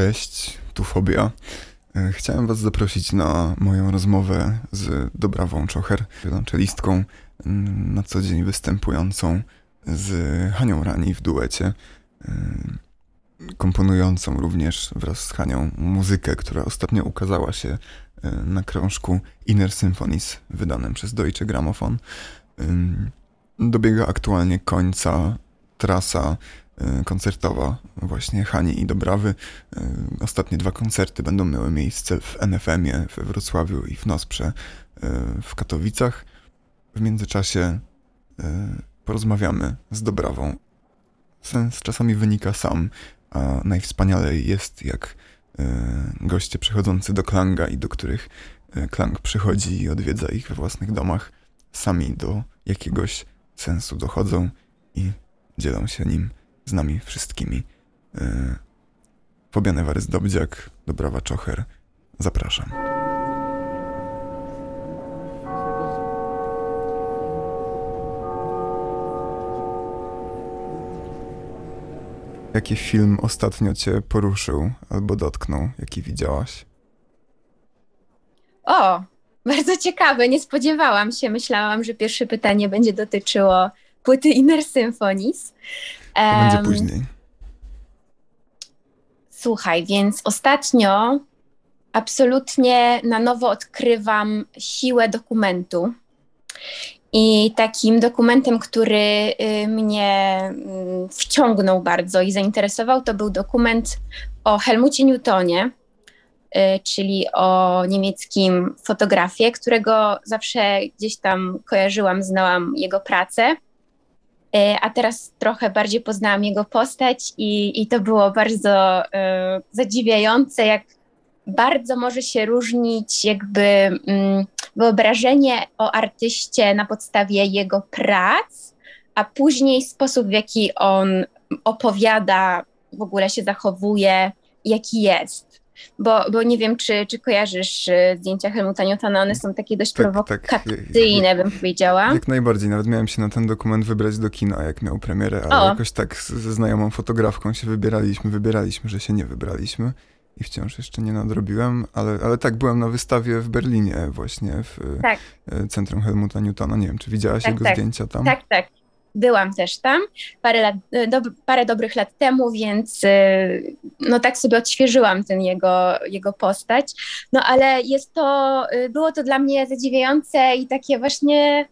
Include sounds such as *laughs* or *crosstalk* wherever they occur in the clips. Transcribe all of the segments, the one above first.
Cześć, tu Fobia. E, chciałem Was zaprosić na moją rozmowę z Dobrawą Czocher, wiolonczelistką mm, na co dzień występującą z Hanią Rani w duecie, e, komponującą również wraz z Hanią muzykę, która ostatnio ukazała się e, na krążku Inner Symphonies wydanym przez Deutsche Grammophon. Dobiega aktualnie końca trasa koncertowa właśnie Hani i Dobrawy. E, ostatnie dwa koncerty będą miały miejsce w NFM-ie we Wrocławiu i w Nosprze e, w Katowicach. W międzyczasie porozmawiamy z Dobrawą. Sens czasami wynika sam, a najwspanialej jest jak goście przychodzący do Klanga i do których Klang przychodzi i odwiedza ich we własnych domach, sami do jakiegoś sensu dochodzą i dzielą się nim z nami wszystkimi. Yy, Fabian Ewarys Dobdziak, Dobrawa Czocher. Zapraszam. Jaki film ostatnio cię poruszył albo dotknął, jaki widziałaś? O, bardzo ciekawe, nie spodziewałam się. Myślałam, że pierwsze pytanie będzie dotyczyło płyty Inner Symphonies. To um, będzie później. Słuchaj, więc ostatnio absolutnie na nowo odkrywam siłę dokumentu. I takim dokumentem, który y, mnie mm, wciągnął bardzo i zainteresował, to był dokument o Helmucie Newtonie, y, czyli o niemieckim fotografie, którego zawsze gdzieś tam kojarzyłam, znałam jego pracę. E, a teraz trochę bardziej poznałam jego postać i, i to było bardzo e, zadziwiające, jak bardzo może się różnić jakby mm, wyobrażenie o artyście na podstawie jego prac, a później sposób, w jaki on opowiada, w ogóle się zachowuje, jaki jest. Bo, bo nie wiem, czy, czy kojarzysz y, zdjęcia Helmuta Newtona, one są takie dość tak, prowokacyjne, tak. bym powiedziała. Jak najbardziej, nawet miałem się na ten dokument wybrać do kina, jak miał premierę, ale o. jakoś tak ze znajomą fotografką się wybieraliśmy, wybieraliśmy, że się nie wybraliśmy i wciąż jeszcze nie nadrobiłem, ale, ale tak, byłem na wystawie w Berlinie właśnie, w tak. E, Centrum Helmuta Newtona, nie wiem, czy widziałaś tak, jego tak. zdjęcia tam? Tak, tak, byłam też tam parę, lat, e, do, parę dobrych lat temu, więc e, no tak sobie odświeżyłam ten jego, jego postać. No ale jest to, e, było to dla mnie zadziwiające i takie właśnie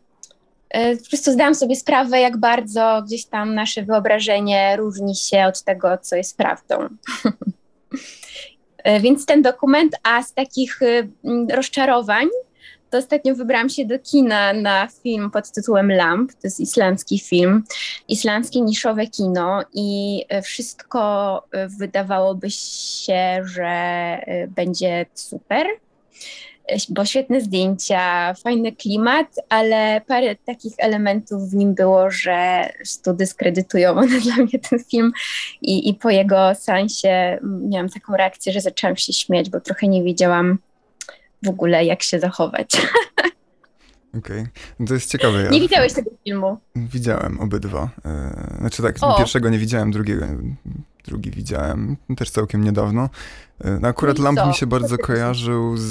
po prostu zdałam sobie sprawę, jak bardzo gdzieś tam nasze wyobrażenie różni się od tego, co jest prawdą. *laughs* Więc ten dokument, a z takich rozczarowań, to ostatnio wybrałam się do kina na film pod tytułem Lamp. To jest islandzki film, islandzkie niszowe kino i e, wszystko e, wydawałoby się, że e, będzie super, bo świetne zdjęcia, fajny klimat, ale parę takich elementów w nim było, że to dyskredytują *laughs* one dla mnie ten film i, i po jego sensie miałam taką reakcję, że zaczęłam się śmiać, bo trochę nie wiedziałam, w ogóle jak się zachować. *laughs* Okej, okay. No to jest ciekawe. Ja nie widziałeś tego filmu? Widziałem obydwa. E, znaczy tak, o. pierwszego nie widziałem, drugiego drugi widziałem też całkiem niedawno. E, no akurat Lamp mi się bardzo kojarzył z,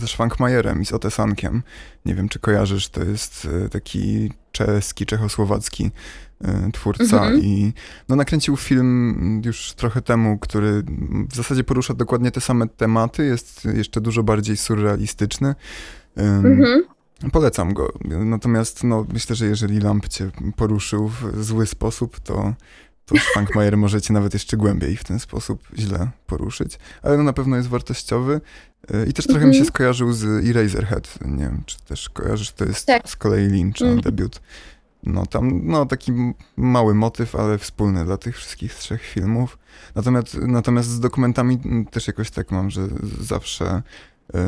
ze Schwankmajerem i z Otesankiem. Nie wiem, czy kojarzysz, to jest e, taki czeski, czechosłowacki Y, twórca mhm. i no, nakręcił film już trochę temu, który w zasadzie porusza dokładnie te same tematy, jest jeszcze dużo bardziej surrealistyczny. Mhm. Polecam go. Natomiast no, myślę, że jeżeli Lamp cię poruszył w zły sposób, to, to Funkmajer możecie nawet jeszcze głębiej w ten sposób źle poruszyć. Ale no, na pewno jest wartościowy. Y, I też trochę mi się mhm. skojarzył z Eraserhead. Nie wiem, czy też kojarzysz, to jest tak. z kolei Lynch'a, mm. debiut no tam, no taki mały motyw, ale wspólny dla tych wszystkich trzech filmów. Natomiast, natomiast z dokumentami też jakoś tak mam, że zawsze y,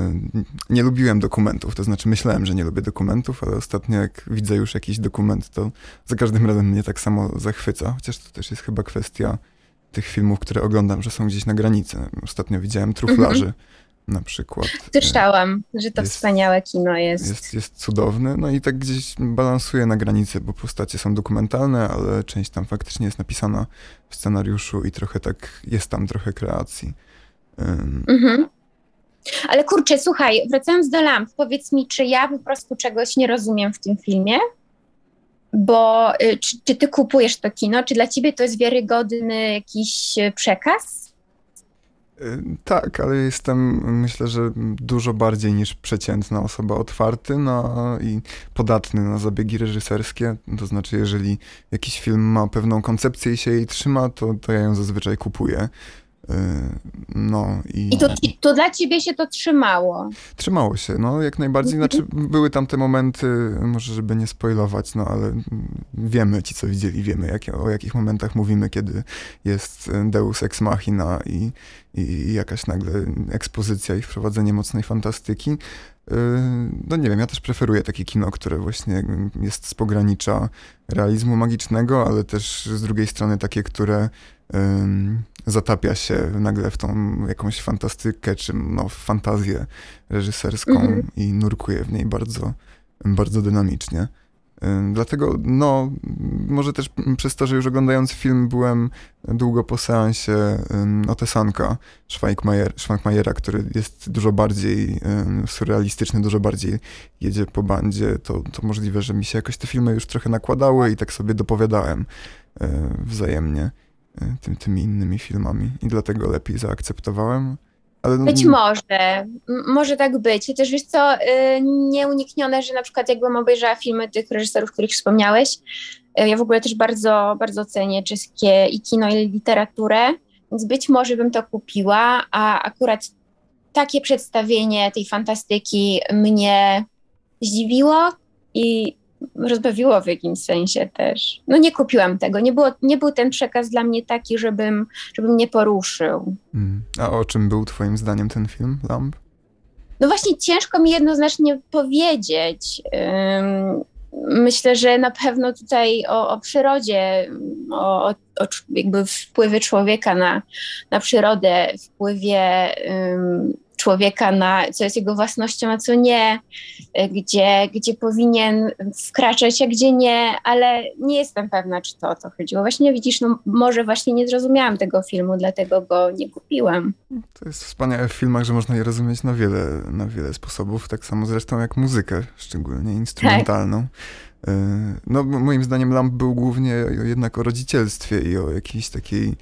nie lubiłem dokumentów, to znaczy myślałem, że nie lubię dokumentów, ale ostatnio jak widzę już jakiś dokument, to za każdym razem mnie tak samo zachwyca, chociaż to też jest chyba kwestia tych filmów, które oglądam, że są gdzieś na granicy. Ostatnio widziałem Truflarzy, na przykład. Słyszałam, że to jest, wspaniałe kino jest. jest. Jest cudowny, no i tak gdzieś balansuje na granicy, bo postacie są dokumentalne, ale część tam faktycznie jest napisana w scenariuszu i trochę tak, jest tam trochę kreacji. Mhm. Ale kurczę, słuchaj, wracając do lamp, powiedz mi, czy ja po prostu czegoś nie rozumiem w tym filmie? Bo y, czy, czy ty kupujesz to kino? Czy dla ciebie to jest wiarygodny jakiś y, przekaz? Y, tak, ale jestem, myślę, że dużo bardziej niż przeciętna osoba otwarty na, i podatny na zabiegi reżyserskie. To znaczy, jeżeli jakiś film ma pewną koncepcję i się jej trzyma, to, to ja ją zazwyczaj kupuję. No i... I to, to dla ciebie się to trzymało? Trzymało się, no jak najbardziej. Znaczy były tam te momenty, może żeby nie spoilować, no ale wiemy, ci co widzieli, wiemy jak, o jakich momentach mówimy, kiedy jest Deus Ex Machina i, i, jakaś nagle ekspozycja i wprowadzenie mocnej fantastyki. Y, no nie wiem, ja też preferuję takie kino, które właśnie jest z pogranicza realizmu magicznego, ale też z drugiej strony takie, które zatapia się nagle w tą jakąś fantastykę, czy no, fantazję reżyserską mm -hmm. i nurkuje w niej bardzo, bardzo dynamicznie. Dlatego, no, może też przez to, że już oglądając film byłem długo po seansie Otesanka Schweigmajera, który jest dużo bardziej surrealistyczny, dużo bardziej jedzie po bandzie, to, to możliwe, że mi się jakoś te filmy już trochę nakładały i tak sobie dopowiadałem e, wzajemnie. E, tym, tymi innymi filmami i dlatego lepiej zaakceptowałem. Ale... No, być może, może tak być. Chociaż wiesz co, y, nieuniknione, że na przykład jakbym obejrzała filmy tych reżyserów, których wspomniałeś, y, ja w ogóle też bardzo, bardzo cenię czeskie i kino, i literaturę, więc być może bym to kupiła, a akurat takie przedstawienie tej fantastyki mnie zdziwiło i rozbawiło w jakimś sensie też. No nie kupiłam tego, nie, było, nie był ten przekaz dla mnie taki, żebym, żebym nie poruszył. Mm. A o czym był twoim zdaniem ten film, Lamp? No właśnie ciężko mi jednoznacznie powiedzieć. Myślę, że na pewno tutaj o, o przyrodzie, o, o, jakby wpływie człowieka na, na przyrodę, wpływie um, człowieka na co jest jego własnością, a co nie, e, gdzie, gdzie powinien wkraczać, a gdzie nie, ale nie jestem pewna, czy to o to chodziło. Właśnie widzisz, no może właśnie nie zrozumiałam tego filmu, dlatego go nie kupiłam. To jest wspaniałe w filmach, że można je rozumieć na wiele, na wiele sposobów, tak samo zresztą jak muzykę, szczególnie instrumentalną. Tak. No, moim zdaniem Lamp był głównie jednak o rodzicielstwie i o jakiejś takiej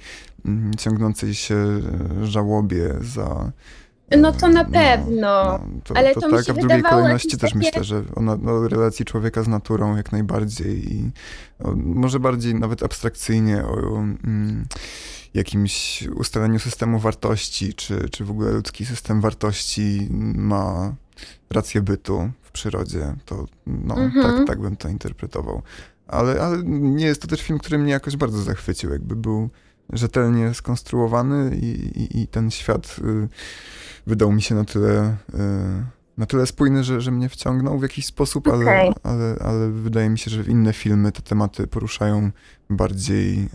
mm, ciągnącej się e, żałobie za no to na no, pewno, no, to, ale to, to tak, a w drugiej kolejności też takie... myślę, że ona, no, relacji człowieka z naturą jak najbardziej i no, może bardziej nawet abstrakcyjnie o mm, jakimś ustaleniu systemu wartości, czy, czy w ogóle ludzki system wartości ma rację bytu w przyrodzie, to no, mhm. tak, tak bym to interpretował. Ale, ale nie jest to też film, który mnie jakoś bardzo zachwycił, jakby był rzetelnie skonstruowany i, i, i ten świat... Y, wydał mi się na tyle, e, na tyle spójny, że, że mnie wciągnął w jakiś sposób, okay. ale, ale, ale wydaje mi się, że inne filmy te tematy poruszają bardziej e,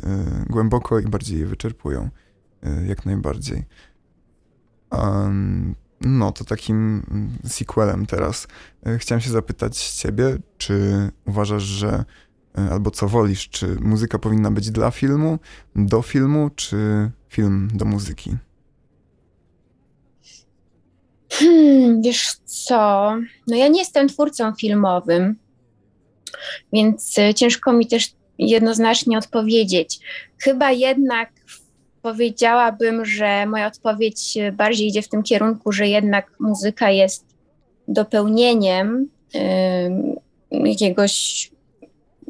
głęboko i bardziej je wyczerpują. E, jak najbardziej. Um, no, to takim sequelem teraz. Chciałem się zapytać ciebie, czy uważasz, że albo co wolisz, czy muzyka powinna być dla filmu, do filmu, czy film do muzyki? Hmm, wiesz co? No ja nie jestem twórcą filmowym, więc e, ciężko mi też jednoznacznie odpowiedzieć. Chyba jednak powiedziałabym, że moja odpowiedź bardziej idzie w tym kierunku, że jednak muzyka jest dopełnieniem y, jakiegoś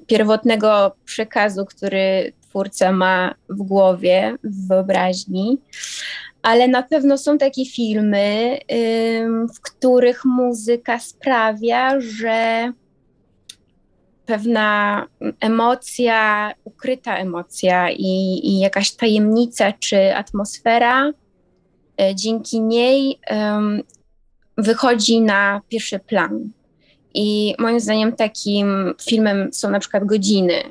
pierwotnego przekazu, który twórca ma w głowie, w wyobraźni ale na pewno są takie filmy, w których muzyka sprawia, że pewna emocja, ukryta emocja i, i jakaś tajemnica czy atmosfera y, dzięki niej wychodzi na pierwszy plan. I moim zdaniem takim filmem są na przykład godziny,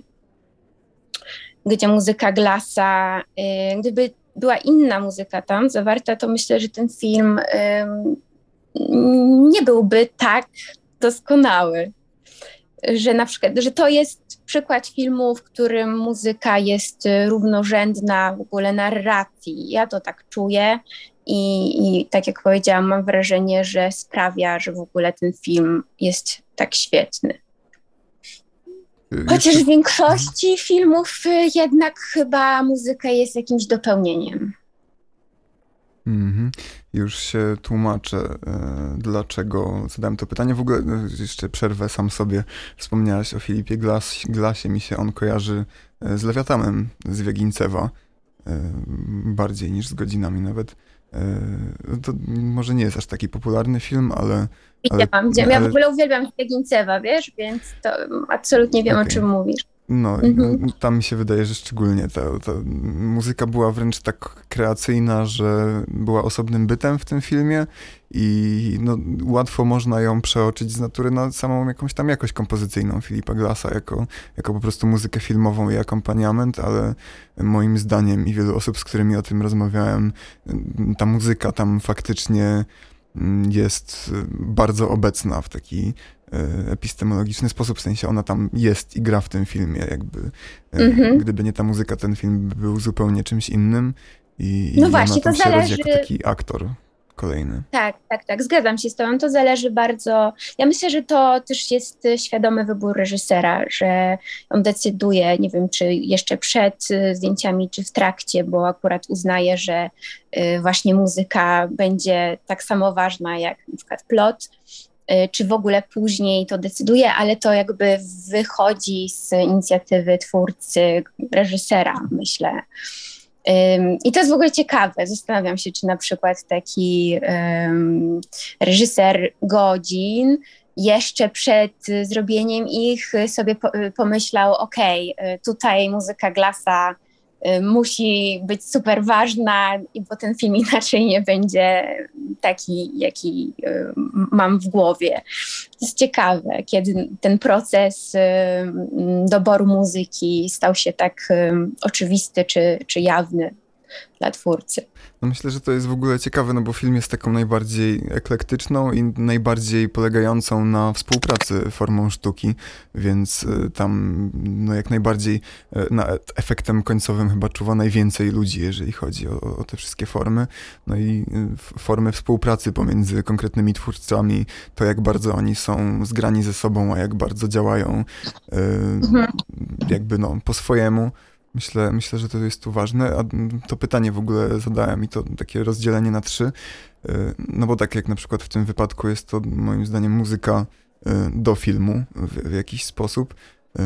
gdzie muzyka Glasa, y, gdyby była inna muzyka tam zawarta, to myślę, że ten film nie byłby tak doskonały. Że na przykład, że to jest przykład filmu, w którym muzyka jest równorzędna w ogóle narracji. Ja to tak czuję i, i tak jak powiedziałam, mam wrażenie, że sprawia, że w ogóle ten film jest tak świetny. Chociaż w większości filmów jednak chyba muzyka jest jakimś dopełnieniem. Mhm. Już się tłumaczę, e, dlaczego zadałem to pytanie. W ogóle e, jeszcze przerwę sam sobie. Wspomniałaś o Filipie Glas, Glasie. Mi się on kojarzy e, z Lewiatanem z Wiegincewa. Bardziej niż z godzinami nawet. To może nie jest aż taki popularny film, ale. Widziałam, ale, ja w ogóle uwielbiam Wiegincewa, wiesz, więc to absolutnie wiem, okay. o czym mówisz. No, mhm. tam mi się wydaje, że szczególnie ta, ta muzyka była wręcz tak kreacyjna, że była osobnym bytem w tym filmie i no, łatwo można ją przeoczyć z natury na samą jakąś tam jakość kompozycyjną Filipa Glassa, jako, jako po prostu muzykę filmową i akompaniament, ale moim zdaniem i wielu osób, z którymi o tym rozmawiałem, ta muzyka tam faktycznie jest bardzo obecna w taki E, epistemologiczny sposób, w sensie ona tam jest i gra w tym filmie, jakby mm-hmm. gdyby nie ta muzyka, ten film był zupełnie czymś innym i, no i właśnie, to zależy... jako taki aktor kolejny. Tak, tak, tak, zgadzam się z tobą, to zależy bardzo, ja myślę, że to też jest świadomy wybór reżysera, że on decyduje, nie wiem, czy jeszcze przed y, zdjęciami, czy w trakcie, bo akurat uznaje, że y, właśnie muzyka będzie tak samo ważna jak na przykład plot, Y, czy w ogóle później to decyduje, ale to jakby wychodzi z inicjatywy twórcy, reżysera, myślę. I to jest w ogóle ciekawe. Zastanawiam się, czy na przykład taki um, reżyser godzin jeszcze przed zrobieniem ich sobie pomyślał, ok, tutaj muzyka Glasa musi być super ważna, bo ten film *laughs* inaczej nie będzie taki, jaki y, mam w głowie. To jest ciekawe, kiedy ten proces y, doboru muzyki stał się tak oczywisty czy, czy jawny dla twórcy. No myślę, że to jest w ogóle ciekawe, no bo film jest taką najbardziej eklektyczną i najbardziej polegającą na współpracy formą sztuki, więc y, tam no jak najbardziej y, na efektem końcowym chyba czuwa najwięcej ludzi, jeżeli chodzi o, o te wszystkie formy. No i y, formy współpracy pomiędzy konkretnymi twórcami, to jak bardzo oni są zgrani ze sobą, a jak bardzo działają mhm. jakby no po swojemu. Myślę, myślę, że to jest tu ważne, a to pytanie w ogóle zadałem i to takie rozdzielenie na trzy, y, no bo tak jak na przykład w tym wypadku jest to moim zdaniem muzyka y, do filmu w, jakiś sposób, y,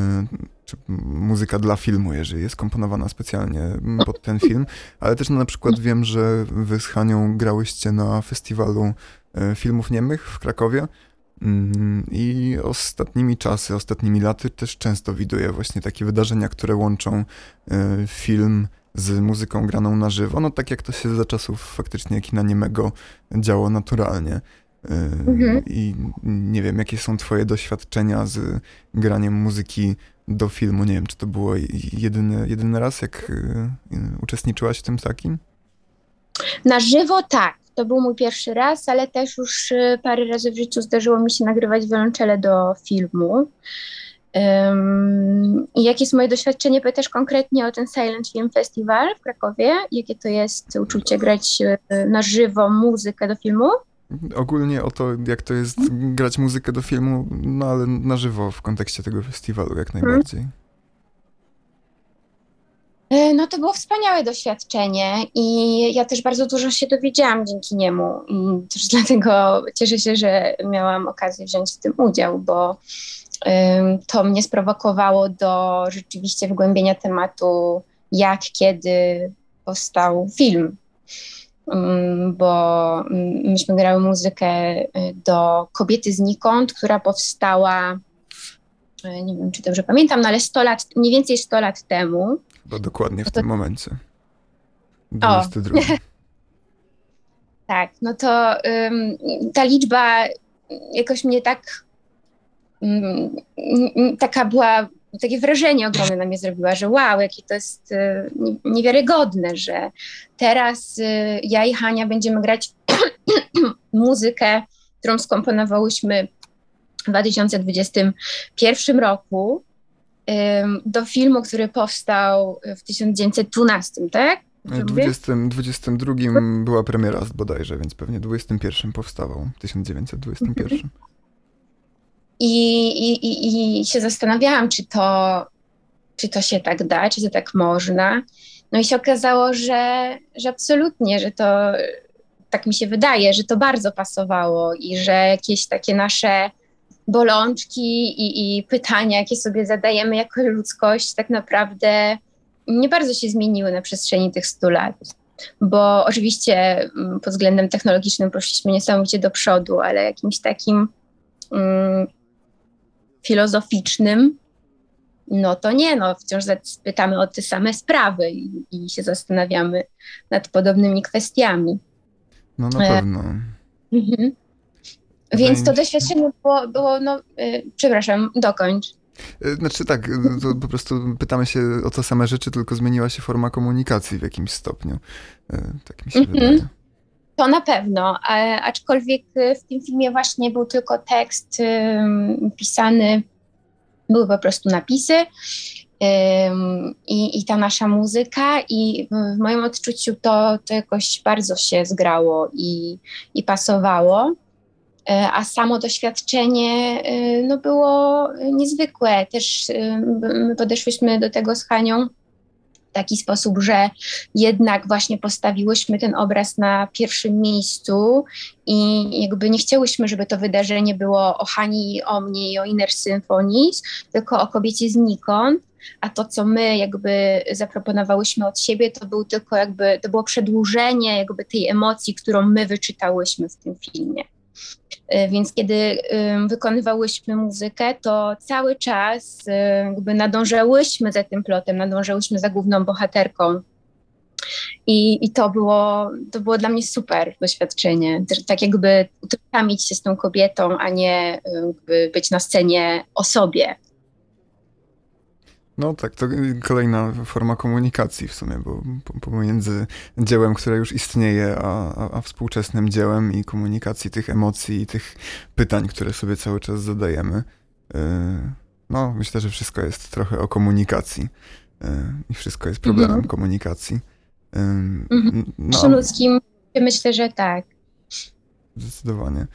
czy muzyka dla filmu, jeżeli jest komponowana specjalnie pod ten film, ale też no, na przykład wiem, że wy z Hanią grałyście na festiwalu filmów niemych w Krakowie, I ostatnimi czasy, ostatnimi laty też często widuję właśnie takie wydarzenia, które łączą e, film z muzyką graną na żywo. No tak jak to się za czasów faktycznie kina niemego działo naturalnie. E, mhm. I nie wiem, jakie są twoje doświadczenia z graniem muzyki do filmu. Nie wiem, czy to było jedyny, jedyny raz, jak e, uczestniczyłaś w tym takim? Na żywo tak. To był mój pierwszy raz, ale też już y, parę razy w życiu zdarzyło mi się nagrywać wiolonczele do filmu. Um, jakie jest moje doświadczenie? Pytasz konkretnie o ten Silent Film Festival w Krakowie? Jakie to jest uczucie grać y, na żywo muzykę do filmu? Ogólnie o to, jak to jest grać muzykę do filmu, no ale na żywo w kontekście tego festiwalu jak najbardziej. E, no to było wspaniałe doświadczenie i ja też bardzo dużo się dowiedziałam dzięki niemu i też *laughs* dlatego cieszę się, że miałam okazję wziąć w tym udział, bo to mnie sprowokowało do rzeczywiście wgłębienia tematu, jak, kiedy powstał film. Bo myśmy grały muzykę y, do Kobiety znikąd, która powstała, y, nie wiem czy dobrze pamiętam, no ale 100 lat, mniej więcej 100 lat temu. Bo dokładnie w tym momencie. 22. O. *laughs* tak, no to ta liczba jakoś mnie tak um, taka była takie wrażenie ogromne na mnie zrobiła, że wow, jakie to jest y, niewiarygodne, że teraz y, ja i Hania będziemy grać *clears throat* muzykę, którą skomponowałyśmy w 2021 roku do filmu, który powstał w 1912, tak? W 20, 22 była premiera bodajże, więc pewnie 21 powstawał, 1921. I, i, i, I się zastanawiałam, czy to, czy to się tak da, czy to tak można. No i się okazało, że, że absolutnie, że to tak mi się wydaje, że to bardzo pasowało i że jakieś takie nasze bolączki i, i pytania, jakie sobie zadajemy jako ludzkość, tak naprawdę nie bardzo się zmieniły na przestrzeni tych 100 lat. Bo oczywiście mm, pod względem technologicznym poszliśmy niesamowicie do przodu, ale jakimś takim mm, filozoficznym, no to nie, no wciąż pytamy o te same sprawy i, i się zastanawiamy nad podobnymi kwestiami. No na pewno. Mhm. Więc to doświadczenie było, było no, yy, przepraszam, dokończ. Y, znaczy tak, y, po prostu pytamy się o te same rzeczy, tylko zmieniła się forma komunikacji w jakimś stopniu. Y, tak mi się mm -hmm. wydaje. To na pewno, aczkolwiek w tym filmie właśnie był tylko tekst pisany, były po prostu napisy i, i ta nasza muzyka i w moim odczuciu to, to jakoś bardzo się zgrało i, i pasowało. E, a samo doświadczenie e, no, było niezwykłe. Też e, my podeszłyśmy do tego z Hanią w taki sposób, że jednak właśnie postawiłyśmy ten obraz na pierwszym miejscu i jakby nie chciałyśmy, żeby to wydarzenie było o Hani, o mnie i o Inner Symphonies, tylko o kobiecie znikąd a to, co my jakby zaproponowałyśmy od siebie, to był tylko jakby, to było przedłużenie jakby tej emocji, którą my wyczytałyśmy w tym filmie. E, więc kiedy wykonywałyśmy muzykę, to cały czas e, jakby nadążałyśmy za tym plotem, nadążałyśmy za główną bohaterką. I, I to, było, to było dla mnie super doświadczenie. Tak jakby utożsamić się z tą kobietą, a nie być na scenie o sobie. No tak, to kolejna forma komunikacji w sumie, bo pomiędzy dziełem, które już istnieje, a, a, a, współczesnym dziełem i komunikacji tych emocji i tych pytań, które sobie cały czas zadajemy. Yy, no, myślę, że wszystko jest trochę o komunikacji yy, i wszystko jest problemem mhm. komunikacji. Yy, mhm. no, ludzkim myślę, że tak. Zdecydowanie.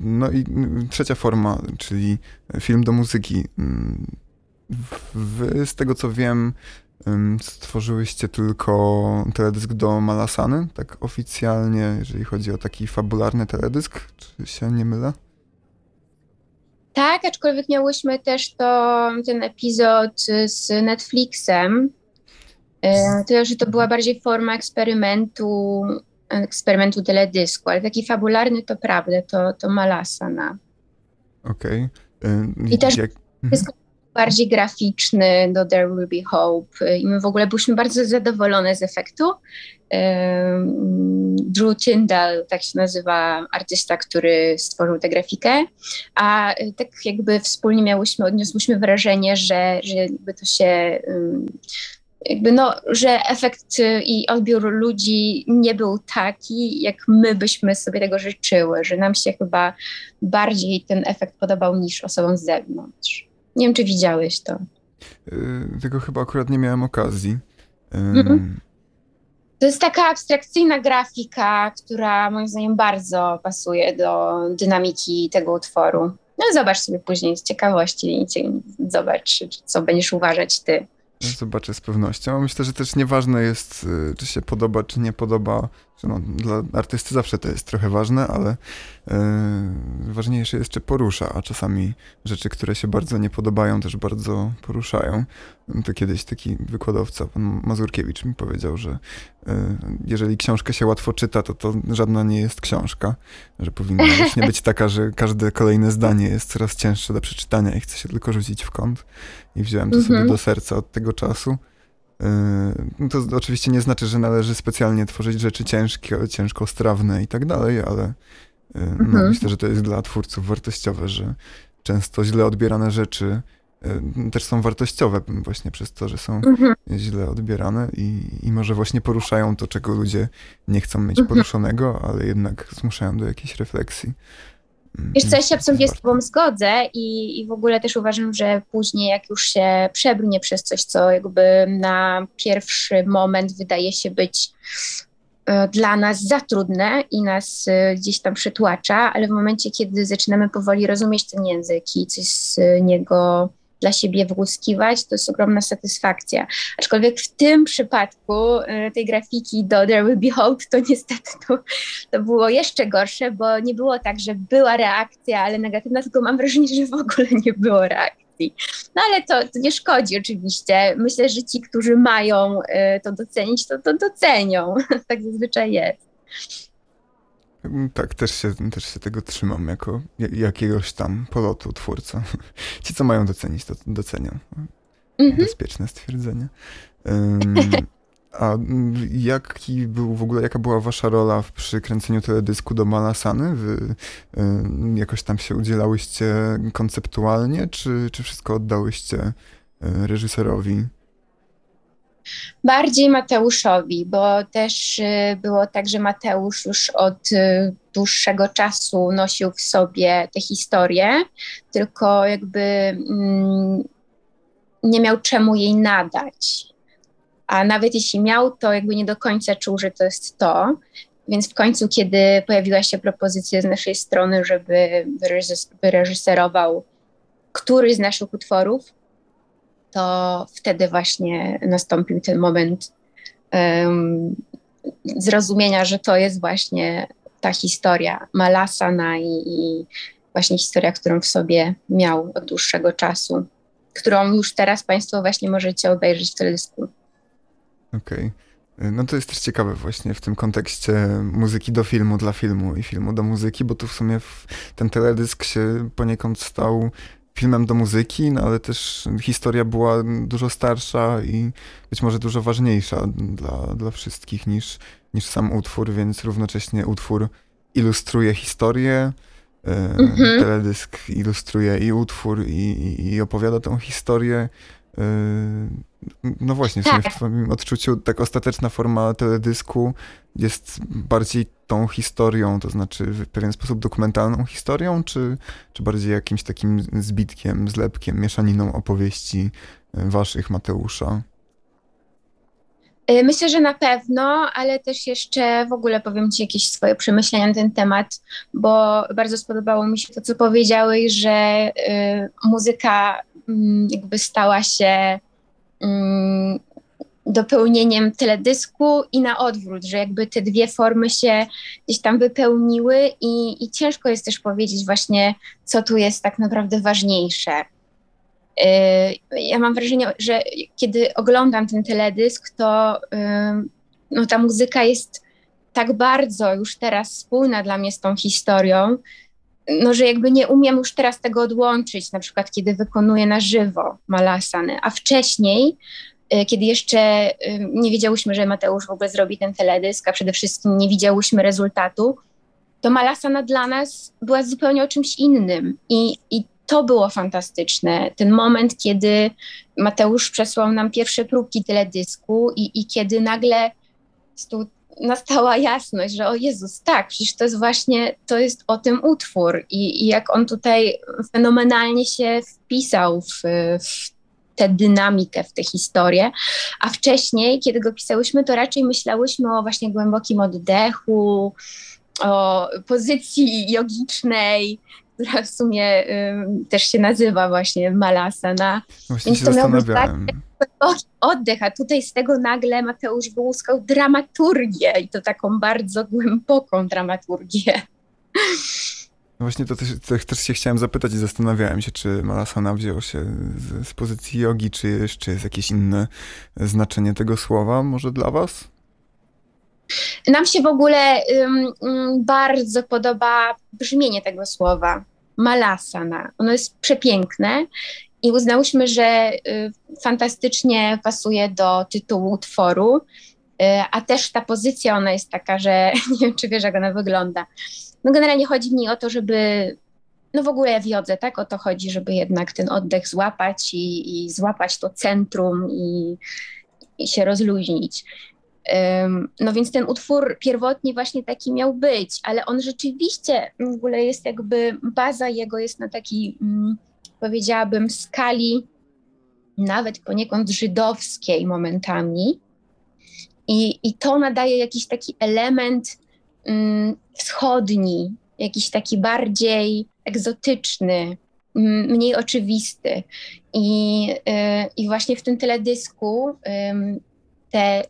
No i trzecia forma, czyli film do muzyki Wy, z tego co wiem, stworzyłyście tylko teledysk do Malasany, tak oficjalnie, jeżeli chodzi o taki fabularny teledysk, czy się nie mylę? Tak, aczkolwiek miałyśmy też to, ten epizod z Netflixem, e, tyle, że to była bardziej forma eksperymentu, eksperymentu teledysku, ale taki fabularny to prawda, to, to Malasana. Okej. Okay. I też jak... wszystko bardziej graficzny do There Will Be Hope i my w ogóle byliśmy bardzo zadowolone z efektu. Drew Tyndall, tak się nazywa artysta, który stworzył tę grafikę, a tak jakby wspólnie miałyśmy, odniosłyśmy wrażenie, że, że jakby to się jakby no, że efekt i odbiór ludzi nie był taki, jak my byśmy sobie tego życzyły, że nam się chyba bardziej ten efekt podobał niż osobom z zewnątrz. Nie wiem, czy widziałeś to. Yy, tego chyba akurat nie miałem okazji. Mhm. To jest taka abstrakcyjna grafika, która moim zdaniem bardzo pasuje do dynamiki tego utworu. No zobacz sobie później z ciekawości i zobacz, co będziesz uważać ty. Zobaczę z pewnością. Myślę, że też nieważne jest, y, czy się podoba, czy nie podoba. No, dla artysty zawsze to jest trochę ważne, ale yy, ważniejsze jest, czy porusza, a czasami rzeczy, które się bardzo nie podobają, też bardzo poruszają. To kiedyś taki wykładowca, pan Mazurkiewicz, mi powiedział, że yy, jeżeli książkę się łatwo czyta, to to żadna nie jest książka, że powinna właśnie być taka, że każde kolejne zdanie jest coraz cięższe do przeczytania i chce się tylko rzucić w kąt i wziąłem to mhm. sobie do serca od tego czasu. Yy, to oczywiście nie znaczy, że należy specjalnie tworzyć rzeczy ciężkie, ciężkostrawne i tak dalej, ale yy, no, mhm. myślę, że to jest dla twórców wartościowe, że często źle odbierane rzeczy też są wartościowe właśnie przez to, że są mhm. źle odbierane i, i może właśnie poruszają to, czego ludzie nie chcą mieć mhm. poruszonego, ale jednak zmuszają do jakiejś refleksji. Wiesz co, ja się absolutnie z Tobą zgodzę i, i w ogóle też uważam, że później jak już się przebrnie przez coś, co jakby na pierwszy moment wydaje się być e, dla nas za trudne i nas e, gdzieś tam przytłacza, ale w momencie, kiedy zaczynamy powoli rozumieć ten język i coś z niego dla siebie wyłuskiwać, to jest ogromna satysfakcja. Aczkolwiek w tym przypadku y, tej grafiki do There Will Be Hope, to niestety to, to było jeszcze gorsze, bo nie było tak, że była reakcja, ale negatywna, tylko mam wrażenie, że w ogóle nie było reakcji. No ale to, to nie szkodzi oczywiście. Myślę, że ci, którzy mają y, to docenić, to to docenią. *laughs* tak zazwyczaj jest. Mm, tak, też się, też się tego trzymam jako jakiegoś tam polotu twórca. *laughs* Ci, co mają docenić, to docenią. Mhm. Bezpieczne stwierdzenie. Um, a jaki był w ogóle, jaka była wasza rola w przykręceniu teledysku do Malasany? Wy um, jakoś tam się udzielałyście konceptualnie, czy, czy wszystko oddałyście reżyserowi? Bardziej Mateuszowi, bo też y, było tak, że Mateusz już od y, dłuższego czasu nosił w sobie tę historię, tylko jakby mm, nie miał czemu jej nadać. A nawet jeśli miał, to jakby nie do końca czuł, że to jest to. Więc w końcu, kiedy pojawiła się propozycja z naszej strony, żeby wyreżyserował któryś z naszych utworów, to wtedy właśnie nastąpił ten moment um, zrozumienia, że to jest właśnie ta historia Malasana i, i właśnie historia, którą w sobie miał od dłuższego czasu, którą już teraz Państwo właśnie możecie obejrzeć w teledysku. Okej. Okay. No to jest też ciekawe właśnie w tym kontekście muzyki do filmu, dla filmu i filmu do muzyki, bo tu w sumie ten teledysk się poniekąd stał filmem do muzyki, no ale też historia była dużo starsza i być może dużo ważniejsza dla, dla wszystkich niż, niż sam utwór, więc równocześnie utwór ilustruje historię, e, mhm. teledysk ilustruje i utwór i, i, i opowiada tą historię. E, no właśnie, w, sumie w tak. twoim odczuciu tak ostateczna forma teledysku jest bardziej tą historią, to znaczy w pewien sposób dokumentalną historią, czy, czy bardziej jakimś takim zbitkiem, zlepkiem, mieszaniną opowieści e, waszych, Mateusza? E, myślę, że na pewno, ale też jeszcze w ogóle powiem Ci jakieś swoje przemyślenia na ten temat, bo bardzo spodobało mi się to, co powiedziałeś, że y, muzyka jakby stała się y, dopełnieniem teledysku i na odwrót, że jakby te dwie formy się gdzieś tam wypełniły i, i ciężko jest też powiedzieć właśnie, co tu jest tak naprawdę ważniejsze. Y, ja mam wrażenie, że kiedy oglądam ten teledysk, to y, no, ta muzyka jest tak bardzo już teraz spójna dla mnie z tą historią, no, że jakby nie umiem już teraz tego odłączyć, na przykład kiedy wykonuję na żywo malasany, a wcześniej Y, kiedy jeszcze y, nie wiedziałyśmy, że Mateusz w ogóle zrobi ten teledysk, a przede wszystkim nie widziałyśmy rezultatu, to Malasana dla nas była zupełnie o czymś innym. I, i to było fantastyczne. Ten moment, kiedy Mateusz przesłał nam pierwsze próbki teledysku i, i kiedy nagle stu, nastała jasność, że o Jezus, tak, przecież to jest właśnie, to jest o tym utwór i, i jak on tutaj fenomenalnie się wpisał w, w tę dynamikę, w tę historię. A wcześniej, kiedy go pisałyśmy, to raczej myślałyśmy o właśnie głębokim oddechu, o pozycji jogicznej, która w sumie y, też się nazywa właśnie malasana. Właśnie Więc to miał być tak oddech, a tutaj z tego nagle Mateusz wyłuskał dramaturgię i to taką bardzo głęboką dramaturgię. No właśnie to też, to też się chciałem zapytać i zastanawiałem się, czy Malasana wziął się z, z pozycji jogi, czy jeszcze jest jakieś inne znaczenie tego słowa może dla was? Nam się w ogóle um, bardzo podoba brzmienie tego słowa. Malasana. Ono jest przepiękne i uznałyśmy, że y, fantastycznie pasuje do tytułu utworu, y, a też ta pozycja, ona jest taka, że *laughs* nie wiem, czy wiesz, jak ona wygląda no generalnie chodzi mi o to, żeby no w ogóle w jodze, tak? O to chodzi, żeby jednak ten oddech złapać i, i złapać to centrum i, i się rozluźnić. No więc ten utwór pierwotnie właśnie taki miał być, ale on rzeczywiście w ogóle jest jakby, baza jego jest na takiej, um, powiedziałabym, skali nawet poniekąd żydowskiej momentami. I, i to nadaje jakiś taki element um, wschodni, jakiś taki bardziej egzotyczny, mniej oczywisty. I, yy, i właśnie w tym teledysku yy, te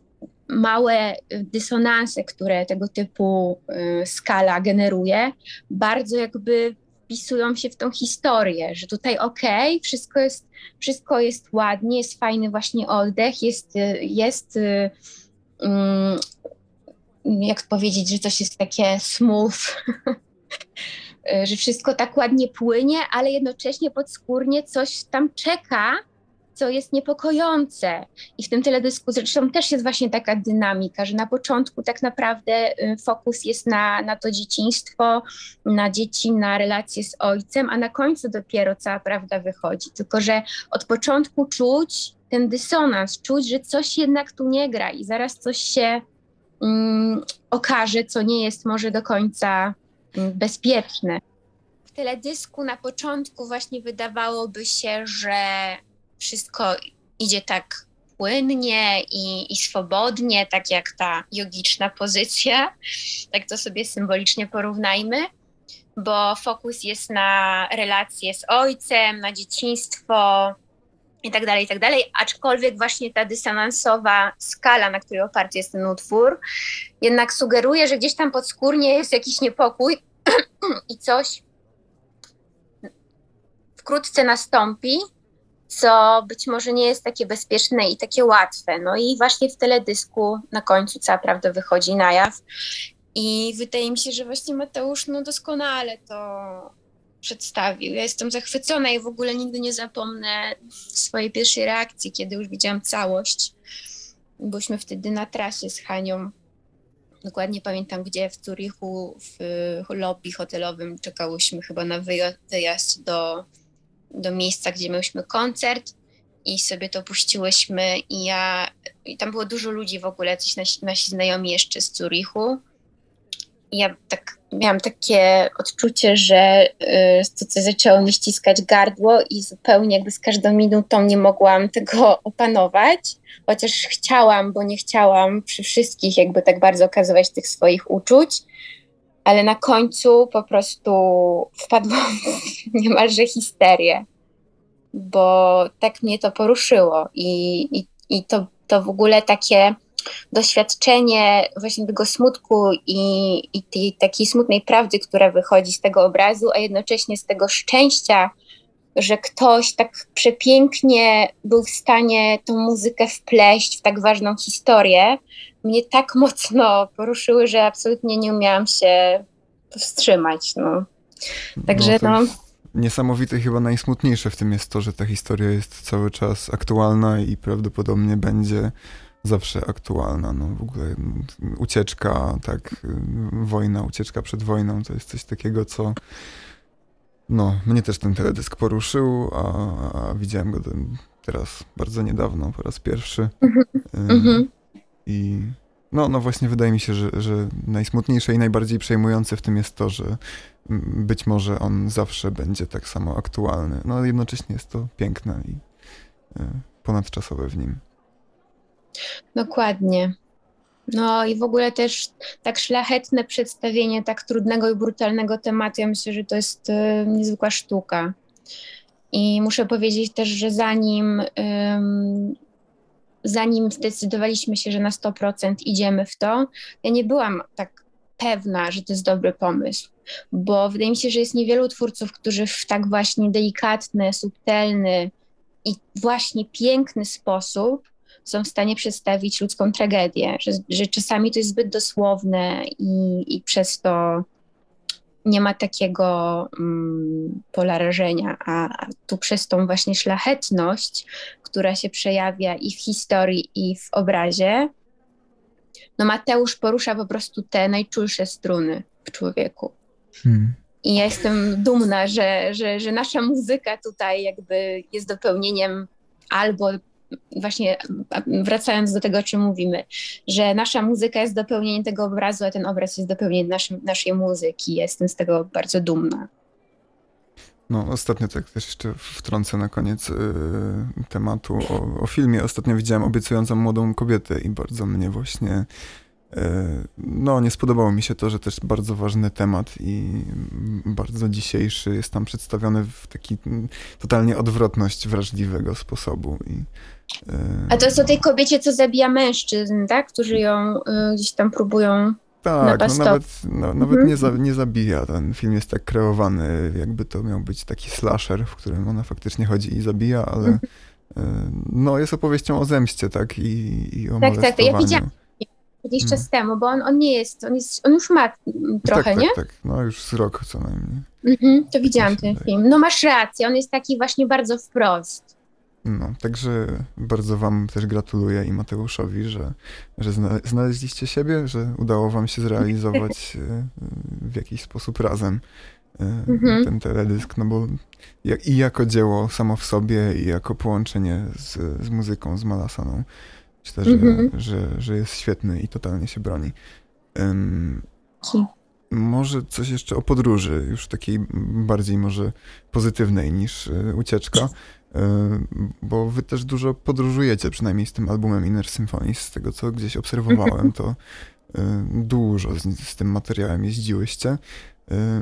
małe dysonanse, które tego typu yy, skala generuje, bardzo jakby wpisują się w tą historię, że tutaj okej, okay, wszystko jest, wszystko jest ładnie, jest fajny właśnie oddech, jest, jest mm, jak powiedzieć, że coś jest takie smooth, *laughs* że wszystko tak ładnie płynie, ale jednocześnie podskórnie coś tam czeka, co jest niepokojące. I w tym teledysku zresztą też jest właśnie taka dynamika, że na początku tak naprawdę y, fokus jest na, na to dzieciństwo, na dzieci, na relacje z ojcem, a na końcu dopiero cała prawda wychodzi. Tylko, że od początku czuć ten dysonans, czuć, że coś jednak tu nie gra i zaraz coś się um, okaże, co nie jest może do końca um, bezpieczne. W teledysku na początku właśnie wydawałoby się, że wszystko idzie tak płynnie i, i swobodnie, tak jak ta jogiczna pozycja. Tak to sobie symbolicznie porównajmy, bo fokus jest na relacje z ojcem, na dzieciństwo i tak dalej, i tak dalej. Aczkolwiek właśnie ta dysonansowa skala, na której oparty jest ten utwór, jednak sugeruje, że gdzieś tam podskórnie jest jakiś niepokój *clears throat* i coś wkrótce nastąpi, co być może nie jest takie bezpieczne i takie łatwe. No i właśnie w teledysku na końcu cała prawda wychodzi na jaw. I wydaje mi się, że właśnie Mateusz no doskonale to przedstawił. Ja jestem zachwycona i w ogóle nigdy nie zapomnę swojej pierwszej reakcji, kiedy już widziałam całość. Byliśmy wtedy na trasie z Hanią. Dokładnie pamiętam, gdzie w Zurichu w lobby hotelowym czekałyśmy chyba na wyjazd do do miejsca, gdzie mieliśmy koncert i sobie to puściłyśmy i ja, i tam było dużo ludzi w ogóle, coś nasi, nasi znajomi jeszcze z Zurichu. I ja tak miałam takie odczucie, że y, to zaczęło mi ściskać gardło i zupełnie jakby z każdą minutą nie mogłam tego *laughs* opanować, chociaż chciałam, bo nie chciałam przy wszystkich jakby tak bardzo okazywać tych swoich uczuć, ale na końcu po prostu wpadłam *laughs* w niemalże histerię, bo tak mnie to poruszyło. I, i, i to, to w ogóle takie doświadczenie właśnie tego smutku i, i tej takiej smutnej prawdy, która wychodzi z tego obrazu, a jednocześnie z tego szczęścia, że ktoś tak przepięknie był w stanie tą muzykę wpleść w tak ważną historię, mnie tak mocno poruszyły, że absolutnie nie umiałam się powstrzymać. No. Także no. Niesamowite, chyba najsmutniejsze w tym jest to, że ta historia jest cały czas aktualna i prawdopodobnie będzie zawsze aktualna. No w ogóle ucieczka, tak, wojna, ucieczka przed wojną to jest coś takiego, co no, mnie też ten teledysk poruszył, a, a widziałem go teraz bardzo niedawno, po raz pierwszy. Mm -hmm. I no, no właśnie wydaje mi się, że, że najsmutniejsze i najbardziej przejmujące w tym jest to, że być może on zawsze będzie tak samo aktualny. No ale jednocześnie jest to piękne i y, ponadczasowe w nim. Dokładnie. No i w ogóle też tak szlachetne przedstawienie tak trudnego i brutalnego tematu, ja myślę, że to jest y, niezwykła sztuka. I muszę powiedzieć też, że zanim, zanim zdecydowaliśmy się, że na 100% idziemy w to, ja nie byłam tak pewna, że to jest dobry pomysł, bo wydaje mi się, że jest niewielu twórców, którzy w tak właśnie delikatny, subtelny i właśnie piękny sposób są w stanie przedstawić ludzką tragedię, że, że czasami to jest zbyt dosłowne i, i przez to nie ma takiego um, polarażenia, a, a tu przez tą właśnie szlachetność, która się przejawia i w historii, i w obrazie, no Mateusz porusza po prostu te najczulsze struny w człowieku. Hmm. I ja jestem dumna, że, że, że nasza muzyka tutaj jakby jest dopełnieniem albo właśnie wracając do tego, o czym mówimy, że nasza muzyka jest dopełnieniem tego obrazu, a ten obraz jest dopełnieniem naszej muzyki. Jestem z tego bardzo dumna. No, ostatnio tak też jeszcze wtrącę na koniec yy, tematu o, o, filmie. Ostatnio widziałem obiecującą młodą kobietę i bardzo mnie właśnie no, nie spodobało mi się to, że też bardzo ważny temat i bardzo dzisiejszy jest tam przedstawiony w taki totalnie odwrotność wrażliwego sposobu. I, e, A to jest o tej kobiecie, co zabija mężczyzn, tak? Którzy ją y, gdzieś tam próbują tak, no nawet, no, nawet mhm. nie, za, nie zabija. Ten film jest tak kreowany, jakby to miał być taki slasher, w którym ona faktycznie chodzi i zabija, ale mhm. no, jest opowieścią o zemście, tak? I, i o tak, tak, tak. Ja widziałam, jakiś hmm. czas temu, bo on, on nie jest, on jest, on już ma trochę, tak, nie? Tak, tak, no już z rok co najmniej. Mhm, to widziałam ten film. No masz rację, on jest taki właśnie bardzo wprost. No, także bardzo wam też gratuluję i Mateuszowi, że, że znaleźliście siebie, że udało wam się zrealizować e, *laughs* w jakiś sposób razem e, mhm. ten teledysk, no bo i jako dzieło samo w sobie i jako połączenie z, z muzyką, z Malasaną Myślę, że, mhm. że, że jest świetny i totalnie się broni. Um, może coś jeszcze o podróży, już takiej bardziej może pozytywnej niż y, ucieczka, y, bo wy też dużo podróżujecie, przynajmniej z tym albumem Inner Symphonies, z tego co gdzieś obserwowałem, mhm. to y, dużo z, z tym materiałem jeździłyście.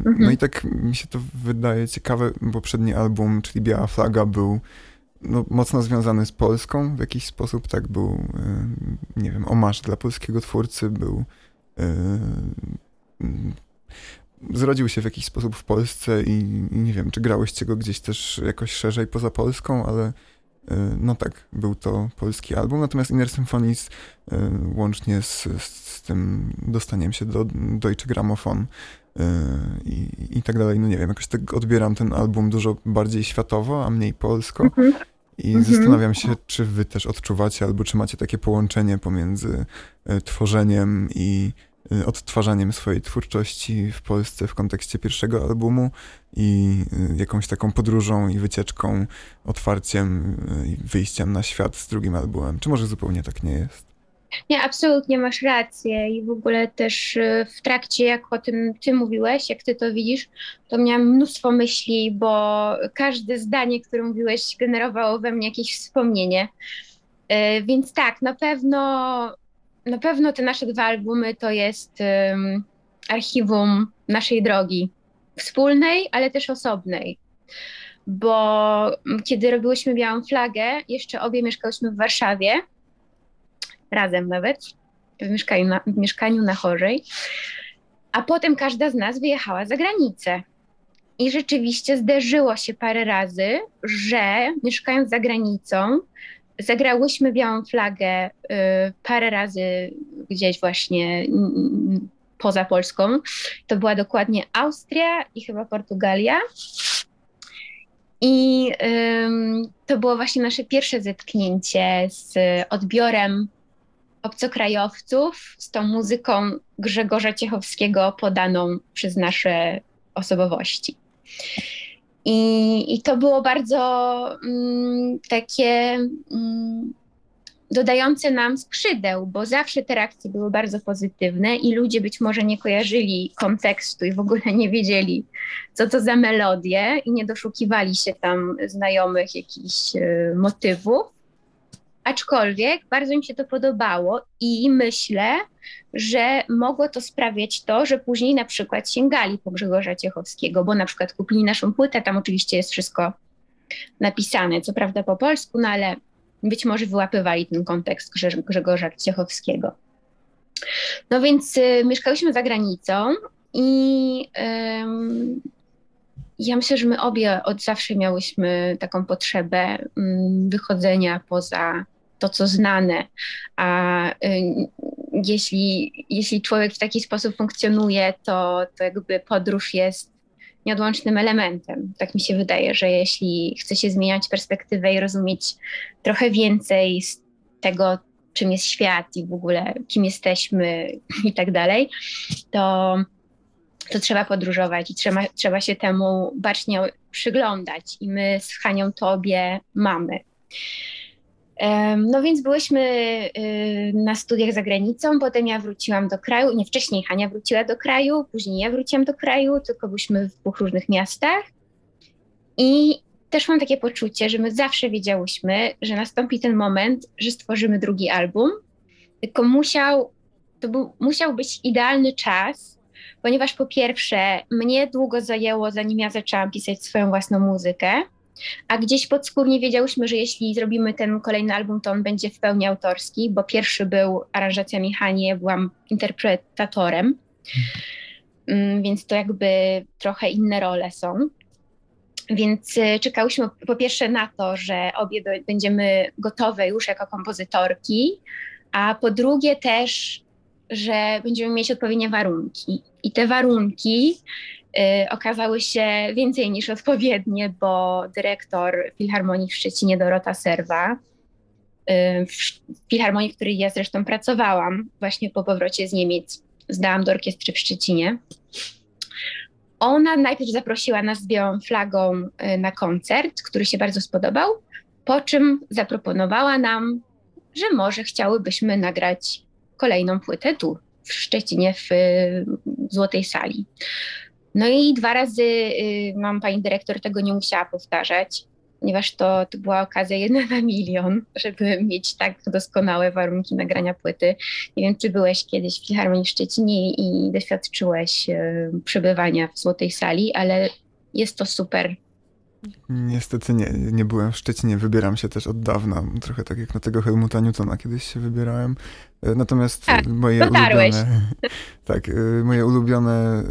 No mhm. i tak mi się to wydaje ciekawe, bo poprzedni album, czyli Biała Flaga, był no, mocno związany z Polską w jakiś sposób, tak był, y, nie wiem, omarz dla polskiego twórcy, był y, zrodził się w jakiś sposób w Polsce i, nie wiem, czy grałyście go gdzieś też jakoś szerzej poza Polską, ale y, no tak, był to polski album, natomiast Inner Symphonies łącznie z, z tym dostaniem się do Deutsche Grammophon i, i tak dalej. No nie wiem, jakoś tak odbieram ten album dużo bardziej światowo, a mniej polsko. Mhm. I mhm. zastanawiam się, czy wy też odczuwacie, albo czy macie takie połączenie pomiędzy e, tworzeniem i e, odtwarzaniem swojej twórczości w Polsce w kontekście pierwszego albumu i jakąś taką podróżą i wycieczką, otwarciem i wyjściem na świat z drugim albumem. Czy może zupełnie tak nie jest? Nie, absolutnie masz rację i w ogóle też y, w trakcie, jak o tym ty mówiłeś, jak ty to widzisz, to miałam mnóstwo myśli, bo każde zdanie, które mówiłeś, generowało we mnie jakieś wspomnienie. Y, więc tak, na pewno, na pewno te nasze dwa albumy to jest um, archiwum naszej drogi wspólnej, ale też osobnej. Bo kiedy robiłyśmy Białą Flagę, jeszcze obie mieszkałyśmy w Warszawie razem nawet, w mieszkaniu na, w mieszkaniu na Chorzej. A potem każda z nas wyjechała za granicę. I rzeczywiście zdarzyło się parę razy, że mieszkając za granicą, zagrałyśmy białą flagę y, parę razy gdzieś właśnie y, poza Polską. To była dokładnie Austria i chyba Portugalia. I y, to było właśnie nasze pierwsze zetknięcie z odbiorem obcokrajowców z tą muzyką Grzegorza Ciechowskiego podaną przez nasze osobowości. I, i to było bardzo mm, takie mm, dodające nam skrzydeł, bo zawsze te reakcje były bardzo pozytywne i ludzie być może nie kojarzyli kontekstu i w ogóle nie wiedzieli, co to za melodie i nie doszukiwali się tam znajomych jakichś y, motywów Aczkolwiek bardzo mi się to podobało i myślę, że mogło to sprawiać to, że później na przykład sięgali po Grzegorza Ciechowskiego, bo na przykład kupili naszą płytę, tam oczywiście jest wszystko napisane, co prawda po polsku, no ale być może wyłapywali ten kontekst Grzegorza Ciechowskiego. No więc y, mieszkałyśmy za granicą i ja myślę, że my obie od zawsze miałyśmy taką potrzebę mm, wychodzenia poza to, co znane. A y, jeśli, jeśli człowiek w taki sposób funkcjonuje, to, to jakby podróż jest nieodłącznym elementem. Tak mi się wydaje, że jeśli chce się zmieniać perspektywę i rozumieć trochę więcej z tego, czym jest świat i w ogóle kim jesteśmy i tak dalej, to to trzeba podróżować i trzeba, trzeba się temu bacznie przyglądać. I my z Hanią Tobie mamy. No więc byłyśmy y, na studiach za granicą, potem ja wróciłam do kraju, nie wcześniej Hania wróciła do kraju, później ja wróciłam do kraju, tylko byliśmy w dwóch różnych miastach. I też mam takie poczucie, że my zawsze wiedziałyśmy, że nastąpi ten moment, że stworzymy drugi album, tylko musiał, to był, musiał być idealny czas, ponieważ po pierwsze, mnie długo zajęło, zanim ja zaczęłam pisać swoją własną muzykę, a gdzieś podskórnie wiedziałyśmy, że jeśli zrobimy ten kolejny album, to on będzie w pełni autorski, bo pierwszy był aranżacjami Hani, ja byłam interpretatorem, mm, więc to jakby trochę inne role są. Więc y, czekałyśmy po pierwsze na to, że obie będziemy gotowe już jako kompozytorki, a po drugie też, że będziemy mieć odpowiednie warunki. I te warunki okazały się więcej niż odpowiednie, bo dyrektor Filharmonii w Szczecinie, Dorota Serwa, y, w Filharmonii, w której ja zresztą pracowałam właśnie po powrocie z Niemiec, zdałam do orkiestry w Szczecinie. Ona najpierw zaprosiła nas z białą flagą y, na koncert, który się bardzo spodobał, po czym zaproponowała nam, że może chciałybyśmy nagrać kolejną płytę tu w Szczecinie w Złotej Sali. No i dwa razy y, mam pani dyrektor tego nie musiała powtarzać, ponieważ to, to była okazja jedna na milion, żeby mieć tak doskonałe warunki nagrania płyty. Nie wiem, czy byłeś kiedyś w Filharmonii w Szczecinie i doświadczyłeś y, przebywania w Złotej Sali, ale jest to super Niestety nie, nie byłem w Szczecinie, wybieram się też od dawna, trochę tak jak na tego Helmuta Newtona kiedyś się wybierałem. E, natomiast tak, moje dotarłeś. ulubione, *laughs* tak, e, moje ulubione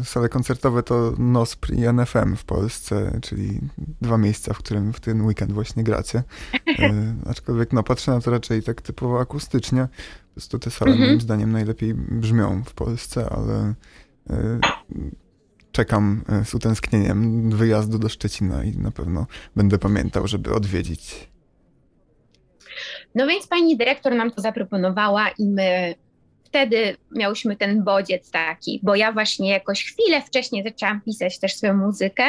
e, sale koncertowe to NOSPR i NFM w Polsce, czyli dwa miejsca, w którym w ten weekend właśnie gracie. *laughs* Aczkolwiek no, patrzę na to raczej tak typowo akustycznie. Po prostu te sale mhm. moim zdaniem najlepiej brzmią w Polsce, ale czekam e, z utęsknieniem wyjazdu do Szczecina i na pewno będę pamiętał, żeby odwiedzić. No więc pani dyrektor nam to zaproponowała i my wtedy miałyśmy ten bodziec taki, bo ja właśnie jakoś chwilę wcześniej zaczęłam pisać też swoją muzykę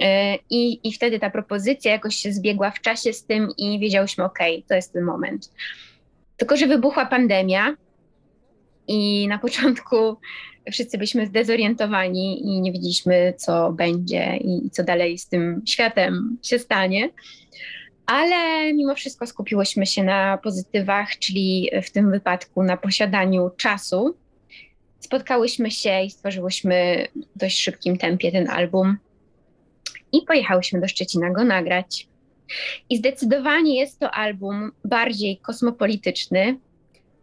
e, i, i wtedy ta propozycja jakoś się zbiegła w czasie z tym i wiedziałyśmy, ok, to jest ten moment. Tylko, że wybuchła pandemia i na początku wszyscy byliśmy zdezorientowani i nie wiedzieliśmy, co będzie i co dalej z tym światem się stanie. Ale mimo wszystko skupiłyśmy się na pozytywach, czyli w tym wypadku na posiadaniu czasu. Spotkałyśmy się i stworzyłyśmy w dość szybkim tempie ten album i pojechałyśmy do Szczecina go nagrać. I zdecydowanie jest to album bardziej kosmopolityczny,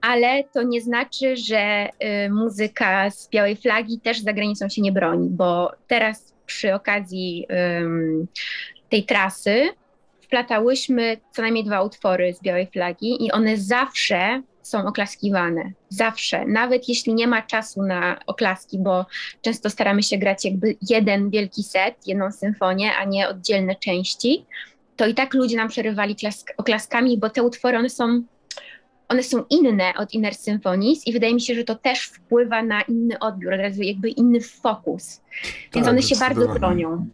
ale to nie znaczy, że y, muzyka z białej flagi też za granicą się nie broni, bo teraz przy okazji tej trasy wplatałyśmy co najmniej dwa utwory z białej flagi i one zawsze są oklaskiwane. Zawsze. Nawet jeśli nie ma czasu na oklaski, bo często staramy się grać jakby jeden wielki set, jedną symfonię, a nie oddzielne części, to i tak ludzie nam przerywali oklaskami, bo te utwory one są one są inne od Inner Symphonies i wydaje mi się, że to też wpływa na inny odbiór, jakby inny fokus. Więc tak, one się bardzo bronią.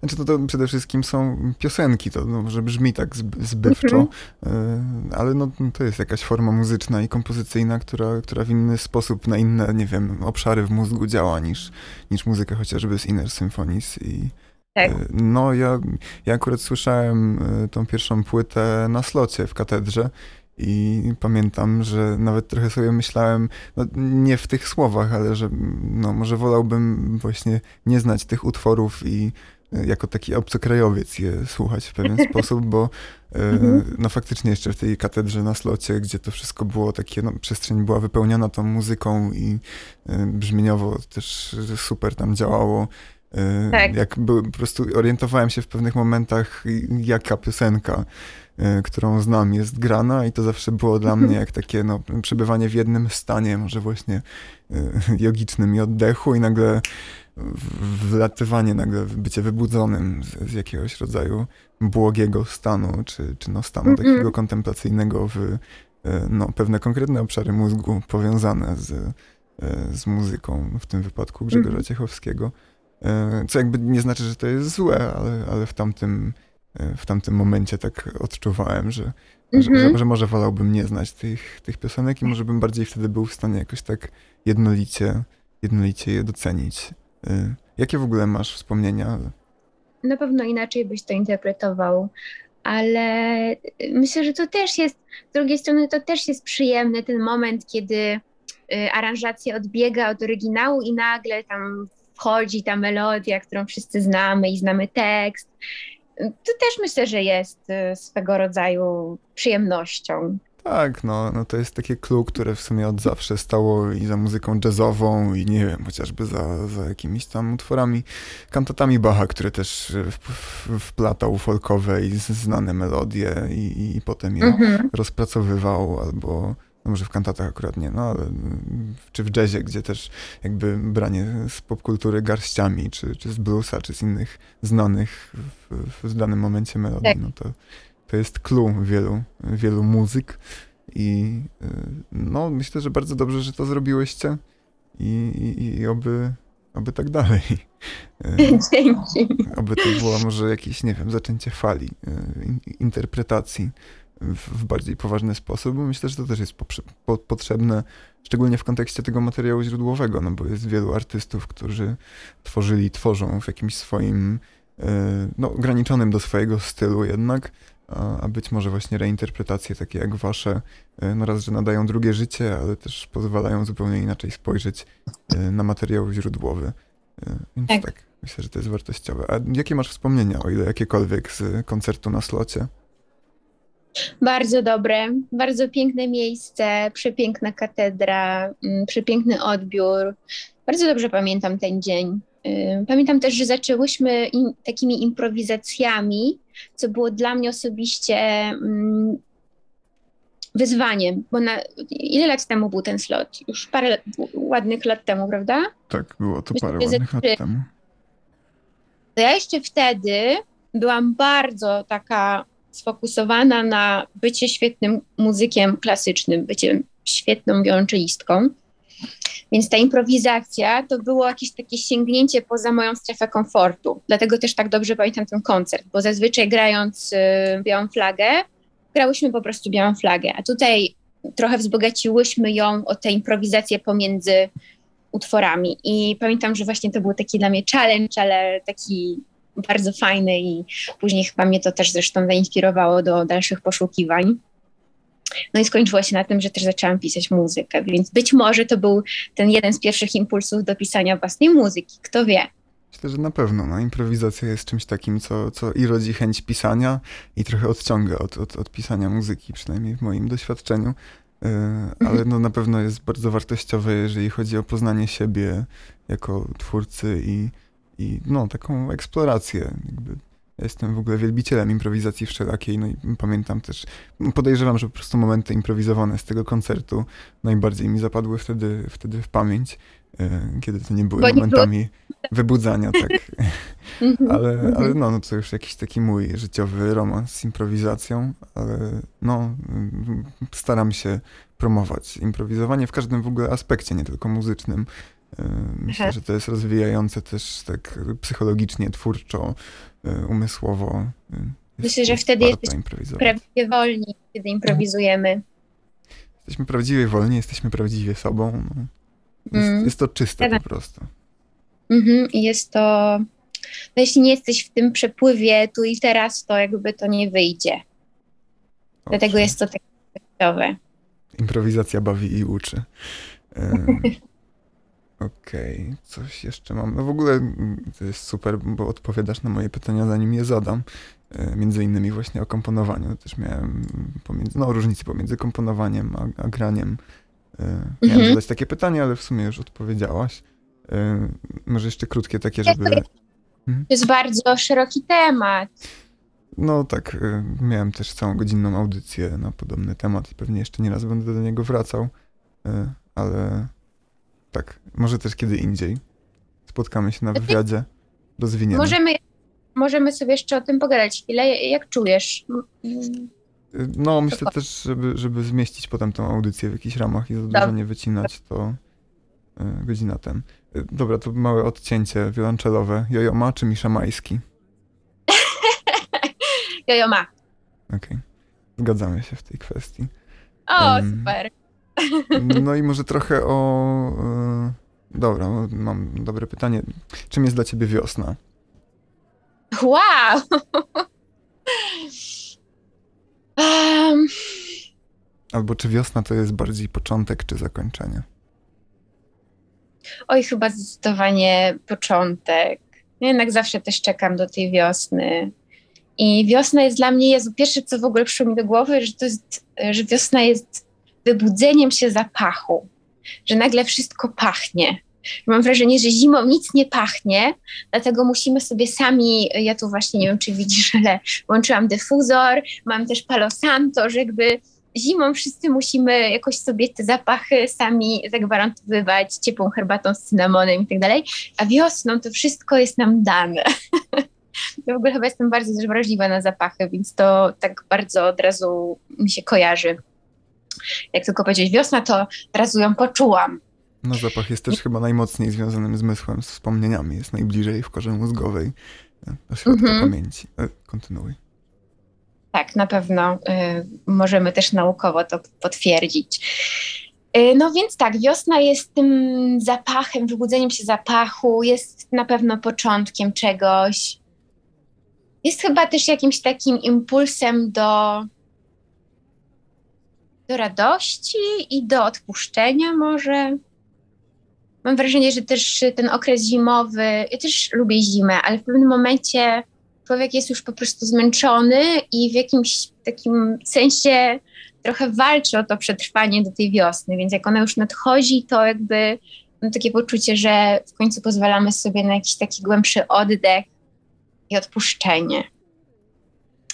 Znaczy to, to przede wszystkim są piosenki, to no, może brzmi tak zbywczo, mm -hmm. ale no, to jest jakaś forma muzyczna i kompozycyjna, która, która w inny sposób na inne, nie wiem, obszary w mózgu działa niż, niż muzyka chociażby z Inner Symphonies i tak. E, no ja, ja akurat słyszałem e, tą pierwszą płytę na slocie w katedrze i pamiętam, że nawet trochę sobie myślałem, no nie w tych słowach, ale że no, może wolałbym właśnie nie znać tych utworów i e, jako taki obcokrajowiec je słuchać w pewien *laughs* sposób, bo e, mhm. no faktycznie jeszcze w tej katedrze na slocie, gdzie to wszystko było takie, no przestrzeń była wypełniona tą muzyką i e, brzmieniowo też super tam działało. Tak. Jak był, po prostu orientowałem się w pewnych momentach, jaka piosenka E, którą znam, jest grana i to zawsze było dla mnie jak takie no, przebywanie w jednym stanie, może właśnie e, jogicznym i oddechu i nagle wlatywanie, nagle bycie wybudzonym z, z jakiegoś rodzaju błogiego stanu, czy, czy no stanu mm -hmm. takiego kontemplacyjnego w e, no, pewne konkretne obszary mózgu powiązane z z muzyką, w tym wypadku Grzegorza Mhm. Ciechowskiego. E, Co jakby nie znaczy, że to jest złe, ale, ale w, tamtym, e, w tamtym momencie tak odczuwałem, że, Mhm. że, że może wolałbym nie znać tych, tych piosenek i może bym bardziej wtedy był w stanie jakoś tak jednolicie, jednolicie je docenić. E, Jakie w ogóle masz wspomnienia? Na pewno inaczej byś to interpretował, ale myślę, że to też jest, z drugiej strony to też jest przyjemny ten moment, kiedy aranżacja odbiega od oryginału i nagle tam wchodzi ta melodia, którą wszyscy znamy i znamy tekst. Y, To też myślę, że jest y, swego rodzaju przyjemnością. Tak, no, no to jest takie clue, które w sumie od zawsze stało i za muzyką jazzową i nie wiem, chociażby za, za jakimiś tam utworami, kantatami Bacha, które też w, wplatał folkowe i znane melodie i, i potem je Mhm. rozpracowywał, albo no może w kantatach akurat nie, no ale czy w jazzie, gdzie też jakby branie z popkultury garściami, czy, czy z bluesa, czy z innych znanych w, w danym momencie melodii, Tak. no to, to jest clue wielu, wielu muzyk i y, no myślę, że bardzo dobrze, że to zrobiłyście i, i, i oby, oby tak dalej. Y, *laughs* Dzięki. Oby to było może jakieś, nie wiem, zaczęcie fali y, in, interpretacji w, bardziej poważny sposób, bo myślę, że to też jest po, potrzebne, szczególnie w kontekście tego materiału źródłowego, no bo jest wielu artystów, którzy tworzyli, tworzą w jakimś swoim, y, no ograniczonym do swojego stylu jednak, a, być może właśnie reinterpretacje takie jak wasze, y, no raz, że nadają drugie życie, ale też pozwalają zupełnie inaczej spojrzeć y, na materiał źródłowy. Więc Tak. tak, myślę, że to jest wartościowe. A jakie masz wspomnienia, o ile jakiekolwiek z koncertu na slocie? Bardzo dobre, bardzo piękne miejsce, przepiękna katedra, mm, przepiękny odbiór. Bardzo dobrze pamiętam ten dzień. Ym, Pamiętam też, że zaczęłyśmy im, takimi improwizacjami, co było dla mnie osobiście mm, wyzwaniem, bo na, ile lat temu był ten slot? Już parę lat, ładnych lat temu, prawda? Tak, było to parę ładnych lat temu. To ja jeszcze wtedy byłam bardzo taka sfokusowana na bycie świetnym muzykiem klasycznym, bycie świetną wiolonczelistką. Więc ta improwizacja to było jakieś takie sięgnięcie poza moją strefę komfortu. Dlatego też tak dobrze pamiętam ten koncert, bo zazwyczaj grając y, Białą Flagę, grałyśmy po prostu Białą Flagę, a tutaj trochę wzbogaciłyśmy ją o tę improwizację pomiędzy utworami. I pamiętam, że właśnie to był taki dla mnie challenge, ale taki bardzo fajny i później chyba mnie to też zresztą zainspirowało do dalszych poszukiwań. No i skończyło się na tym, że też zaczęłam pisać muzykę, więc być może to był ten jeden z pierwszych impulsów do pisania własnej muzyki, kto wie. Myślę, że na pewno. No, improwizacja jest czymś takim, co, co i rodzi chęć pisania, i trochę odciąga od, od, od pisania muzyki, przynajmniej w moim doświadczeniu. Yy, ale no, na pewno jest bardzo wartościowe, jeżeli chodzi o poznanie siebie jako twórcy i, i no, taką eksplorację. Jakby ja jestem w ogóle wielbicielem improwizacji wszelakiej, no i pamiętam też, podejrzewam, że po prostu momenty improwizowane z tego koncertu najbardziej mi zapadły wtedy, wtedy w pamięć, yy, kiedy to nie były momentami wybudzania, tak. *laughs* Mhm. Ale, ale no, no to już jakiś taki mój życiowy romans z improwizacją, ale no, staram się promować improwizowanie w każdym w ogóle aspekcie, nie tylko muzycznym. Myślę, Aha. że to jest rozwijające też tak psychologicznie, twórczo, yy, umysłowo. Jest- Myślę, że wtedy warto jesteś improwizować. Prawdziwie wolni, kiedy improwizujemy. Jesteśmy prawdziwie wolni, jesteśmy prawdziwie sobą. No. Jest, Mm. jest to czyste Zgadzam po prostu. Mhm, jest to, no jeśli nie jesteś w tym przepływie tu i teraz, to jakby to nie wyjdzie. Dlatego Owszem. jest to takie wartościowe. Improwizacja bawi i uczy. Ym, *laughs* Okej, coś jeszcze mam. No w ogóle mm, to jest super, bo odpowiadasz na moje pytania, zanim je zadam. Y, Między innymi właśnie o komponowaniu. Też miałem pomiędzy, no, różnicy pomiędzy komponowaniem a, a graniem. Y, Miałem Mhm. zadać takie pytanie, ale w sumie już odpowiedziałaś. Y, Może jeszcze krótkie takie, żeby... To jest bardzo szeroki temat. No tak, miałem też całą godzinną audycję na podobny temat i pewnie jeszcze nie raz będę do niego wracał, ale tak, może też kiedy indziej. Spotkamy się na wywiadzie, rozwiniemy. Możemy, możemy sobie jeszcze o tym pogadać chwilę. Jak czujesz? No, myślę też, żeby, żeby zmieścić potem tą audycję w jakichś ramach i za dużo nie wycinać, to, y, godzina ten. Y, dobra, to małe odcięcie wiolonczelowe. Jojo ma czy Misza Majski? *laughs* Jojo ma. Okej, okay. zgadzamy się w tej kwestii. O, um, super. No i może trochę o... Y, dobra, mam dobre pytanie. Czym jest dla ciebie wiosna? Wow! um. Albo czy wiosna to jest bardziej początek czy zakończenie? Oj, chyba zdecydowanie początek. Jednak zawsze też czekam do tej wiosny. I wiosna jest dla mnie, Jezu, pierwsze co w ogóle przyszło mi do głowy, że to jest, że wiosna jest wybudzeniem się zapachu, że nagle wszystko pachnie. Mam wrażenie, że zimą nic nie pachnie, dlatego musimy sobie sami, ja tu właśnie nie wiem, czy widzisz, *laughs* ale włączyłam dyfuzor, mam też Palo Santo, że jakby zimą wszyscy musimy jakoś sobie te zapachy sami zagwarantowywać ciepłą herbatą z cynamonem i tak dalej, a wiosną to wszystko jest nam dane. *laughs* Ja w ogóle chyba jestem bardzo wrażliwa na zapachy, więc to tak bardzo od razu mi się kojarzy. Jak tylko powiedzieć wiosna, to razu ją poczułam. No zapach jest też chyba najmocniej związanym zmysłem, z wspomnieniami. Jest najbliżej w korze mózgowej, ośrodka -hmm. pamięci. E, kontynuuj. Tak, na pewno y, możemy też naukowo to potwierdzić. Y, no więc tak, wiosna jest tym zapachem, wybudzeniem się zapachu, jest na pewno początkiem czegoś. Jest chyba też jakimś takim impulsem do, do radości i do odpuszczenia może. Mam wrażenie, że też ten okres zimowy, ja też lubię zimę, ale w pewnym momencie człowiek jest już po prostu zmęczony i w jakimś takim sensie trochę walczy o to przetrwanie do tej wiosny, więc jak ona już nadchodzi, to jakby mam takie poczucie, że w końcu pozwalamy sobie na jakiś taki głębszy oddech i odpuszczenie.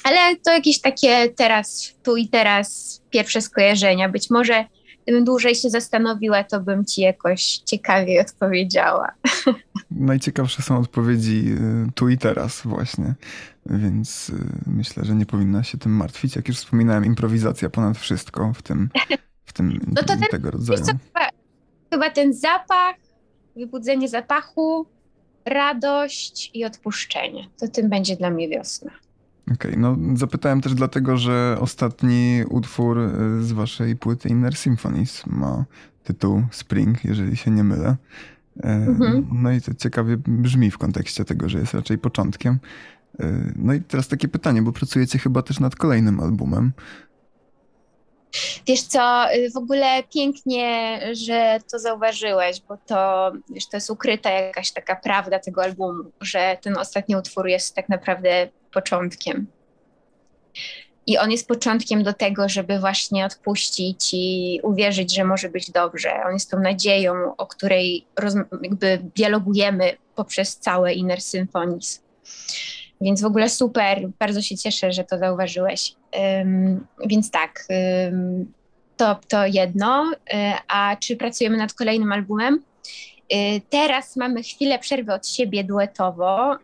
Ale to jakieś takie teraz, tu i teraz pierwsze skojarzenia. Być może gdybym dłużej się zastanowiła, to bym ci jakoś ciekawiej odpowiedziała. *laughs* Najciekawsze są odpowiedzi y, tu i teraz właśnie, więc y, myślę, że nie powinna się tym martwić. Jak już wspominałem, improwizacja ponad wszystko w tym, w tym *laughs* no to ten, tego rodzaju. Co, chyba, chyba ten zapach, wybudzenie zapachu, radość i odpuszczenie. To tym będzie dla mnie wiosna. Okej, okay, no zapytałem też dlatego, że ostatni utwór y, z waszej płyty Inner Symphonies ma tytuł Spring, jeżeli się nie mylę. E, mhm. No i to ciekawie brzmi w kontekście tego, że jest raczej początkiem. E, no i teraz takie pytanie, bo pracujecie chyba też nad kolejnym albumem. Wiesz co, y, w ogóle pięknie, że to zauważyłeś, bo to, wiesz, to jest ukryta jakaś taka prawda tego albumu, że ten ostatni utwór jest tak naprawdę początkiem. I on jest początkiem do tego, żeby właśnie odpuścić i uwierzyć, że może być dobrze. On jest tą nadzieją, o której jakby dialogujemy poprzez całe Inner Symphonies. Więc w ogóle super, bardzo się cieszę, że to zauważyłeś. Um, więc tak, um, to, to jedno. E, a czy pracujemy nad kolejnym albumem? Y, teraz mamy chwilę przerwy od siebie duetowo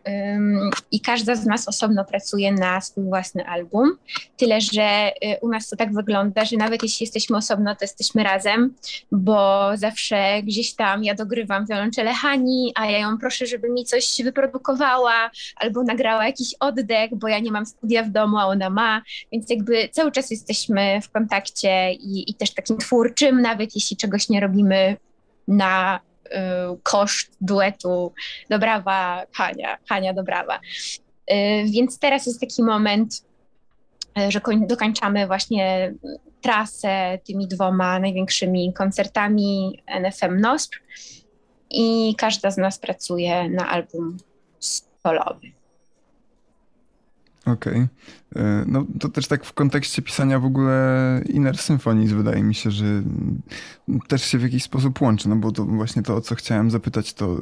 i każda z nas osobno pracuje na swój własny album. Tyle, że y, u nas to tak wygląda, że nawet jeśli jesteśmy osobno, to jesteśmy razem, bo zawsze gdzieś tam ja dogrywam wiolonczele Hani, a ja ją proszę, żeby mi coś wyprodukowała albo nagrała jakiś oddech, bo ja nie mam studia w domu, a ona ma, więc jakby cały czas jesteśmy w kontakcie i, i też takim twórczym, nawet jeśli czegoś nie robimy na koszt duetu Dobrawa, Hania, Hania Dobrawa. Y, więc teraz jest taki moment, y, że dokończamy właśnie trasę tymi dwoma największymi koncertami NFM NOSP i każda z nas pracuje na album solowy. Okej. Okay. E, no to też tak w kontekście pisania w ogóle Inner Symphonies wydaje mi się, że też się w jakiś sposób łączy, no bo to właśnie to, o co chciałem zapytać, to e,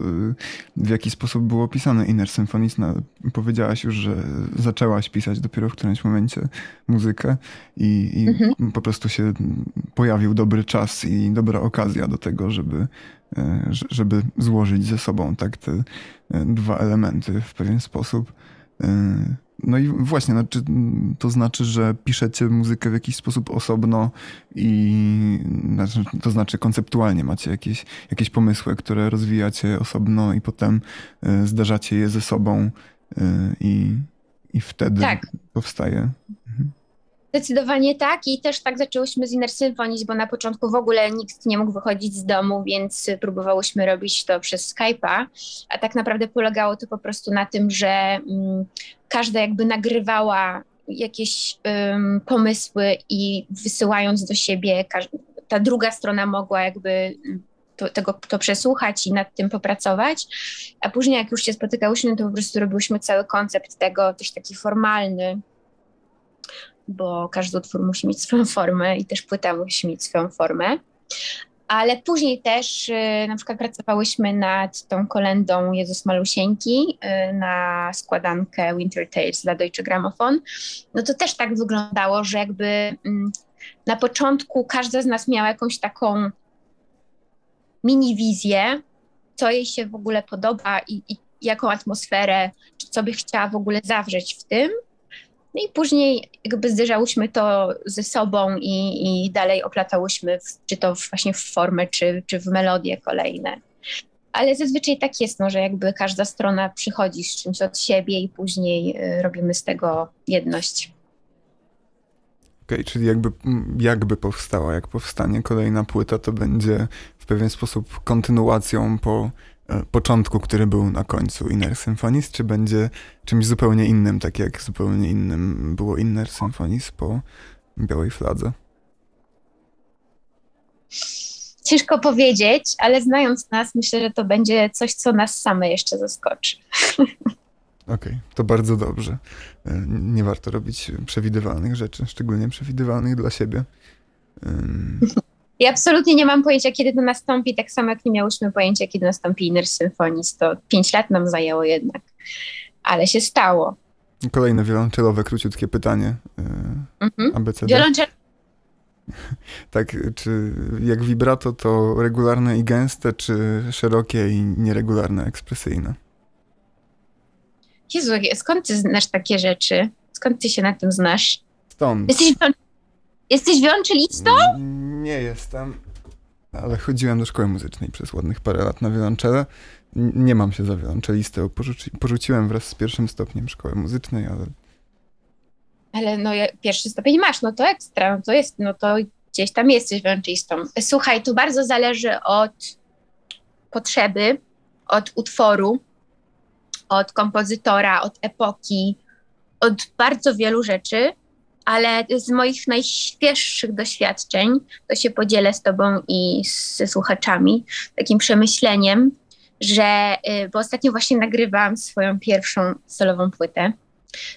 w jaki sposób było pisane Inner Symphonies. No, powiedziałaś już, że zaczęłaś pisać dopiero w którymś momencie muzykę i, i mhm. po prostu się pojawił dobry czas i dobra okazja do tego, żeby, e, żeby złożyć ze sobą tak te dwa elementy w pewien sposób. No i właśnie, znaczy, to znaczy, że piszecie muzykę w jakiś sposób osobno i znaczy, to znaczy konceptualnie macie jakieś, jakieś pomysły, które rozwijacie osobno i potem y, zderzacie je ze sobą y, i, i wtedy tak. powstaje. Mhm. Zdecydowanie tak i też tak zaczęłyśmy z Inner Symphonies, bo na początku w ogóle nikt nie mógł wychodzić z domu, więc próbowałyśmy robić to przez Skype'a, a tak naprawdę polegało to po prostu na tym, że mm, każda jakby nagrywała jakieś um, pomysły i wysyłając do siebie, ta druga strona mogła jakby mm, to, tego, to przesłuchać i nad tym popracować, a później jak już się spotykałyśmy, to po prostu robiłyśmy cały koncept tego, też taki formalny, bo każdy utwór musi mieć swoją formę i też płyta musi mieć swoją formę. Ale później też y, na przykład pracowałyśmy nad tą kolendą Jezus Malusieńki y, na składankę Winter Tales dla Deutsche Grammophon. No to też tak wyglądało, że jakby mm, na początku każda z nas miała jakąś taką mini wizję, co jej się w ogóle podoba i, i jaką atmosferę, czy co by chciała w ogóle zawrzeć w tym. No i później jakby zderzałyśmy to ze sobą i, i dalej oplatałyśmy, w, czy to właśnie w formę, czy, czy w melodie kolejne. Ale zazwyczaj tak jest, no, że jakby każda strona przychodzi z czymś od siebie i później y, robimy z tego jedność. Okej, okay, czyli jakby, jakby powstała, jak powstanie kolejna płyta, to będzie w pewien sposób kontynuacją po początku, który był na końcu Inner Symphonies, czy będzie czymś zupełnie innym, tak jak zupełnie innym było Inner Symphonies po Białej Fladze? Ciężko powiedzieć, ale znając nas, myślę, że to będzie coś, co nas same jeszcze zaskoczy. Okej, okay, to bardzo dobrze. E, nie warto robić przewidywalnych rzeczy, szczególnie przewidywalnych dla siebie. Ja absolutnie nie mam pojęcia, kiedy to nastąpi, tak samo jak nie miałyśmy pojęcia, kiedy nastąpi Inner Symphonies. To pięć lat nam zajęło jednak, ale się stało. Kolejne wiolonczelowe, króciutkie pytanie. E, mhm. ABCD. Wiolonczel... *laughs* Tak, czy jak vibrato to regularne i gęste, czy szerokie i nieregularne, ekspresyjne? Jezu, skąd ty znasz takie rzeczy? Skąd ty się na tym znasz? Stąd. Jesteś Jesteś wiolonczelistą? Nie jestem, ale chodziłem do szkoły muzycznej przez ładnych parę lat na wiolonczele. Nie mam się za wiolonczelistę, porzuci porzuciłem wraz z pierwszym stopniem szkoły muzycznej, ale... Ale no pierwszy stopień masz, no to ekstra, no to jest, no to gdzieś tam jesteś wiolonczelistą. Słuchaj, to bardzo zależy od potrzeby, od utworu, od kompozytora, od epoki, od bardzo wielu rzeczy ale z moich najświeższych doświadczeń, to się podzielę z Tobą i ze słuchaczami, takim przemyśleniem, że, y, bo ostatnio właśnie nagrywałam swoją pierwszą solową płytę.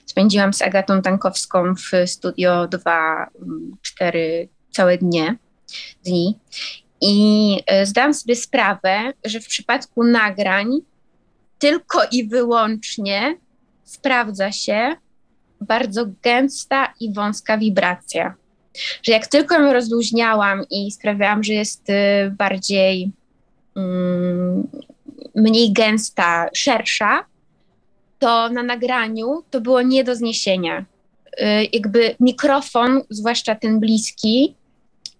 Spędziłam z Agatą Tankowską w studio 2-4 całe dnie, dni. I y, zdałam sobie sprawę, że w przypadku nagrań tylko i wyłącznie sprawdza się, bardzo gęsta i wąska wibracja. Że jak tylko ją rozluźniałam i sprawiałam, że jest y, bardziej mm, mniej gęsta, szersza, to na nagraniu to było nie do zniesienia. Y, jakby mikrofon, zwłaszcza ten bliski,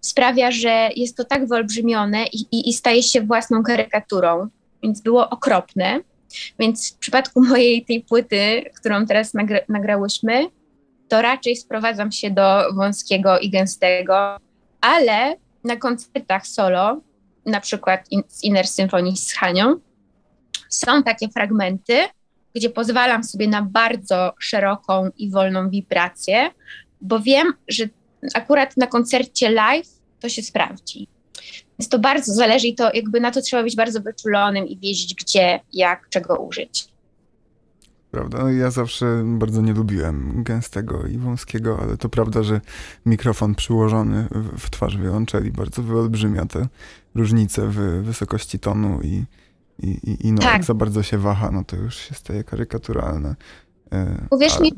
sprawia, że jest to tak wyolbrzymione i, i, i staje się własną karykaturą, więc było okropne. Więc w przypadku *laughs* mojej tej płyty, którą teraz nagra nagrałyśmy, to raczej sprowadzam się do wąskiego i gęstego, ale na koncertach solo, na przykład in, z Inner Symphony z Hanią, są takie fragmenty, gdzie pozwalam sobie na bardzo szeroką i wolną wibrację, bo wiem, że akurat na koncercie live to się sprawdzi. Więc to bardzo zależy i to jakby na to trzeba być bardzo wyczulonym i wiedzieć gdzie, jak, czego użyć. Prawda, no ja zawsze bardzo nie lubiłem gęstego i wąskiego, ale to prawda, że mikrofon przyłożony w twarz wiolonczeli bardzo wyolbrzymia te różnice w wysokości tonu i, i, i no, tak. jak za bardzo się waha, no to już się staje karykaturalne. E, Uwierz ale... mi,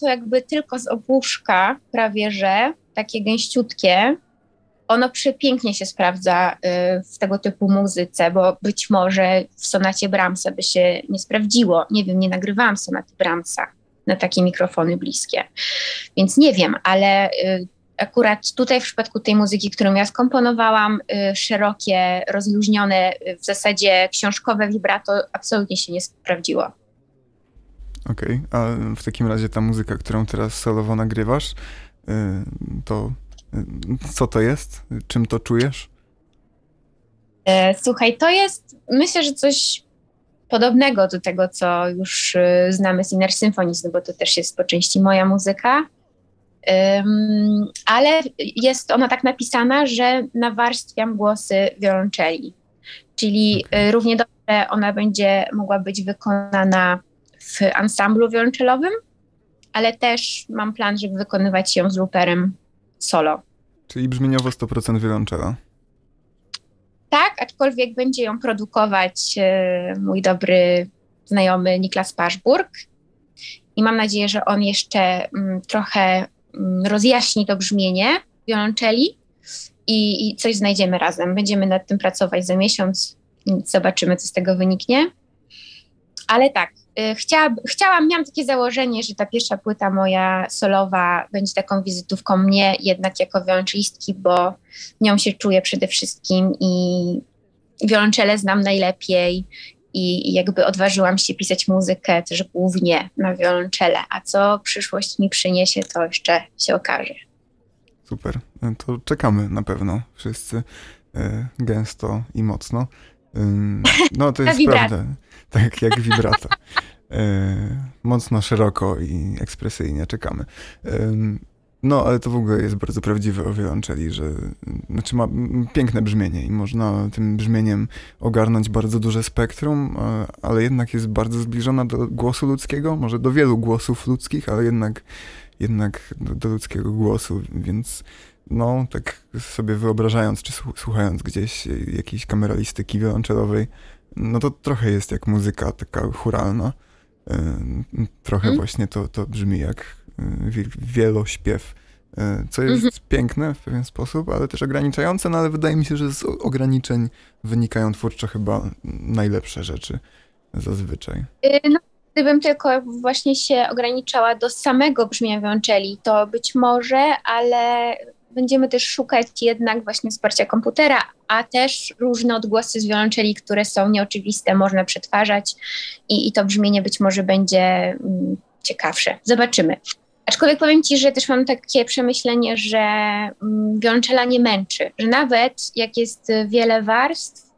to jakby tylko z opuszka prawie, że takie gęściutkie, ono przepięknie się sprawdza y, w tego typu muzyce, bo być może w sonacie Brahmsa by się nie sprawdziło. Nie wiem, nie nagrywałam sonaty Brahmsa, na takie mikrofony bliskie. Więc nie wiem, ale y, akurat tutaj w przypadku tej muzyki, którą ja skomponowałam, y, szerokie, rozluźnione, w zasadzie książkowe vibrato absolutnie się nie sprawdziło. Okej, okay. a w takim razie ta muzyka, którą teraz solowo nagrywasz, to co to jest? Czym to czujesz? E, słuchaj, to jest myślę, że coś podobnego do tego, co już y, znamy z Inner Symphonies, no bo to też jest po części moja muzyka. Um, ale jest ona tak napisana, że nawarstwiam głosy wiolonczeli. Czyli okay. równie dobrze ona będzie mogła być wykonana w ansamblu wiolonczelowym, ale też mam plan, żeby wykonywać ją z looperem solo. Czyli brzmieniowo 100% wiolonczela. Tak, aczkolwiek będzie ją produkować e, mój dobry znajomy Niklas Paszburg. I mam nadzieję, że on jeszcze mm, trochę mm, rozjaśni to brzmienie wiolonczeli i, i coś znajdziemy razem. Będziemy nad tym pracować za miesiąc. Zobaczymy, co z tego wyniknie. Ale tak, Y, chciała, chciałam, miałam takie założenie, że ta pierwsza płyta moja solowa będzie taką wizytówką mnie jednak jako wiolonczelistki, bo nią się czuję przede wszystkim i wiolonczele znam najlepiej i, i jakby odważyłam się pisać muzykę też głównie na wiolonczele, a co przyszłość mi przyniesie, to jeszcze się okaże. Super, to czekamy na pewno wszyscy y, gęsto i mocno. No to *laughs* jest prawda. Tak, jak wibrata. *laughs* E, mocno szeroko i ekspresyjnie czekamy. No, ale to w ogóle jest bardzo prawdziwe o wiolonczeli, że znaczy ma piękne brzmienie i można tym brzmieniem ogarnąć bardzo duże spektrum, ale jednak jest bardzo zbliżona do głosu ludzkiego, może do wielu głosów ludzkich, ale jednak, jednak do, do ludzkiego głosu, więc no, tak sobie wyobrażając, czy słuchając gdzieś jakiejś kameralistyki wiolonczelowej, no to trochę jest jak muzyka taka churalna. Y, trochę mm. właśnie to, to brzmi jak y, wielośpiew, y, co jest mm -hmm. piękne w pewien sposób, ale też ograniczające, no ale wydaje mi się, że z ograniczeń wynikają twórczo chyba najlepsze rzeczy zazwyczaj. No, gdybym tylko właśnie się ograniczała do samego brzmienia wiolonczeli, to być może, ale będziemy też szukać jednak właśnie wsparcia komputera, a też różne odgłosy z wiolonczeli, które są nieoczywiste, można przetwarzać i, i to brzmienie być może będzie mm, ciekawsze. Zobaczymy. Aczkolwiek powiem Ci, że też mam takie przemyślenie, że mm, wiolonczela nie męczy, że nawet jak jest wiele warstw,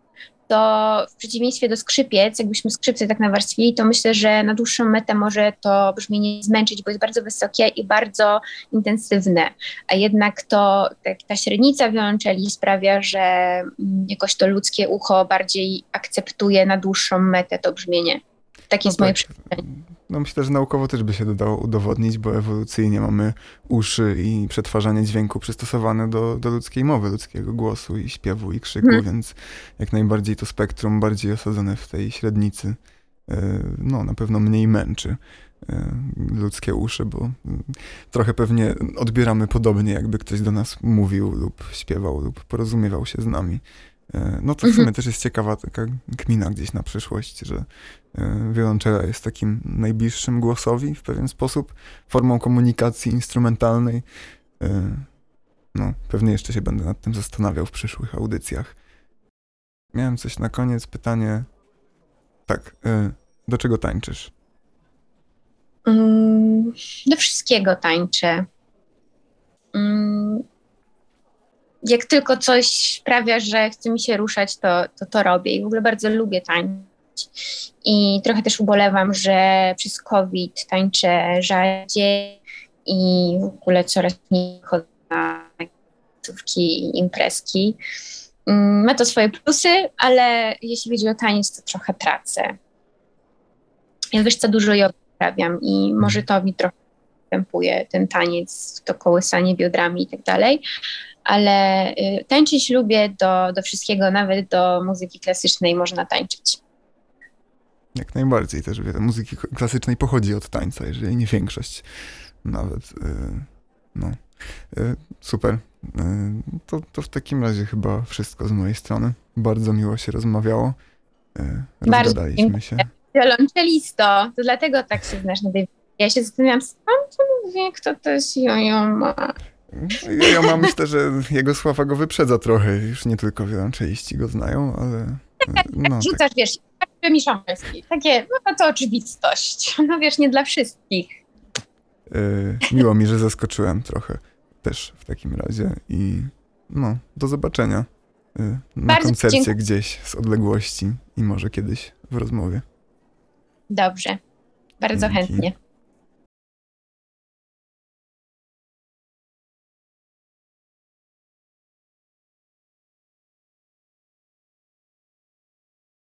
to w przeciwieństwie do skrzypiec, jakbyśmy skrzypce tak nawarstwili, to myślę, że na dłuższą metę może to brzmienie zmęczyć, bo jest bardzo wysokie i bardzo intensywne. A jednak to tak, ta średnica wiolonczeli sprawia, że mm, jakoś to ludzkie ucho bardziej akceptuje na dłuższą metę to brzmienie. Takie no jest tak. moje przekonanie. No myślę, że naukowo też by się dało udowodnić, bo ewolucyjnie mamy uszy i przetwarzanie dźwięku przystosowane do, do ludzkiej mowy, ludzkiego głosu i śpiewu i krzyku, hmm. więc jak najbardziej to spektrum bardziej osadzone w tej średnicy e, no na pewno mniej męczy e, ludzkie uszy, bo mm, trochę pewnie odbieramy podobnie, jakby ktoś do nas mówił lub śpiewał lub porozumiewał się z nami. E, no to w sumie mhm. też jest ciekawa taka kmina gdzieś na przyszłość, że wiolonczela jest takim najbliższym głosowi w pewien sposób, formą komunikacji instrumentalnej. E, no, pewnie jeszcze się będę nad tym zastanawiał w przyszłych audycjach. Miałem coś na koniec, pytanie. Tak, do czego tańczysz? Mm, do wszystkiego tańczę. Mm, jak tylko coś sprawia, że chce mi się ruszać, to, to to robię i w ogóle bardzo lubię tańczyć. I trochę też ubolewam, że przez COVID tańczę rzadziej i w ogóle coraz mniej chodzę na i imprezki. Mm, ma to swoje plusy, ale jeśli chodzi o taniec, to trochę tracę. Ja wiesz co, dużo jogi uprawiam i może to mi trochę występuje, ten taniec, to kołysanie biodrami i tak dalej, ale y, tańczyć lubię do, do wszystkiego, nawet do muzyki klasycznej można tańczyć. Jak najbardziej też wiele muzyki klasycznej pochodzi od tańca, jeżeli nie większość nawet. Y, no. Y, super. To, to w takim razie chyba wszystko z mojej strony. Bardzo miło się rozmawiało. Rozgadaliśmy się. Wiolonczelisto, to dlatego tak się znasz na tej Ja się zastanawiam, skąd wie, kto to jest Jojo Ma. Ja mam myślę, że jego sława go wyprzedza trochę. Już nie tylko części go znają, ale. No, *laughs* tak. Rzucasz, wiesz, mi Szamelski. Takie, no to oczywistość. *laughs* No wiesz, nie dla wszystkich. Y, miło mi, że zaskoczyłem trochę też w takim razie i no, do zobaczenia y, na Bardzo koncercie dziękuję. gdzieś z odległości i może kiedyś w rozmowie. Dobrze. Bardzo Dzięki. chętnie.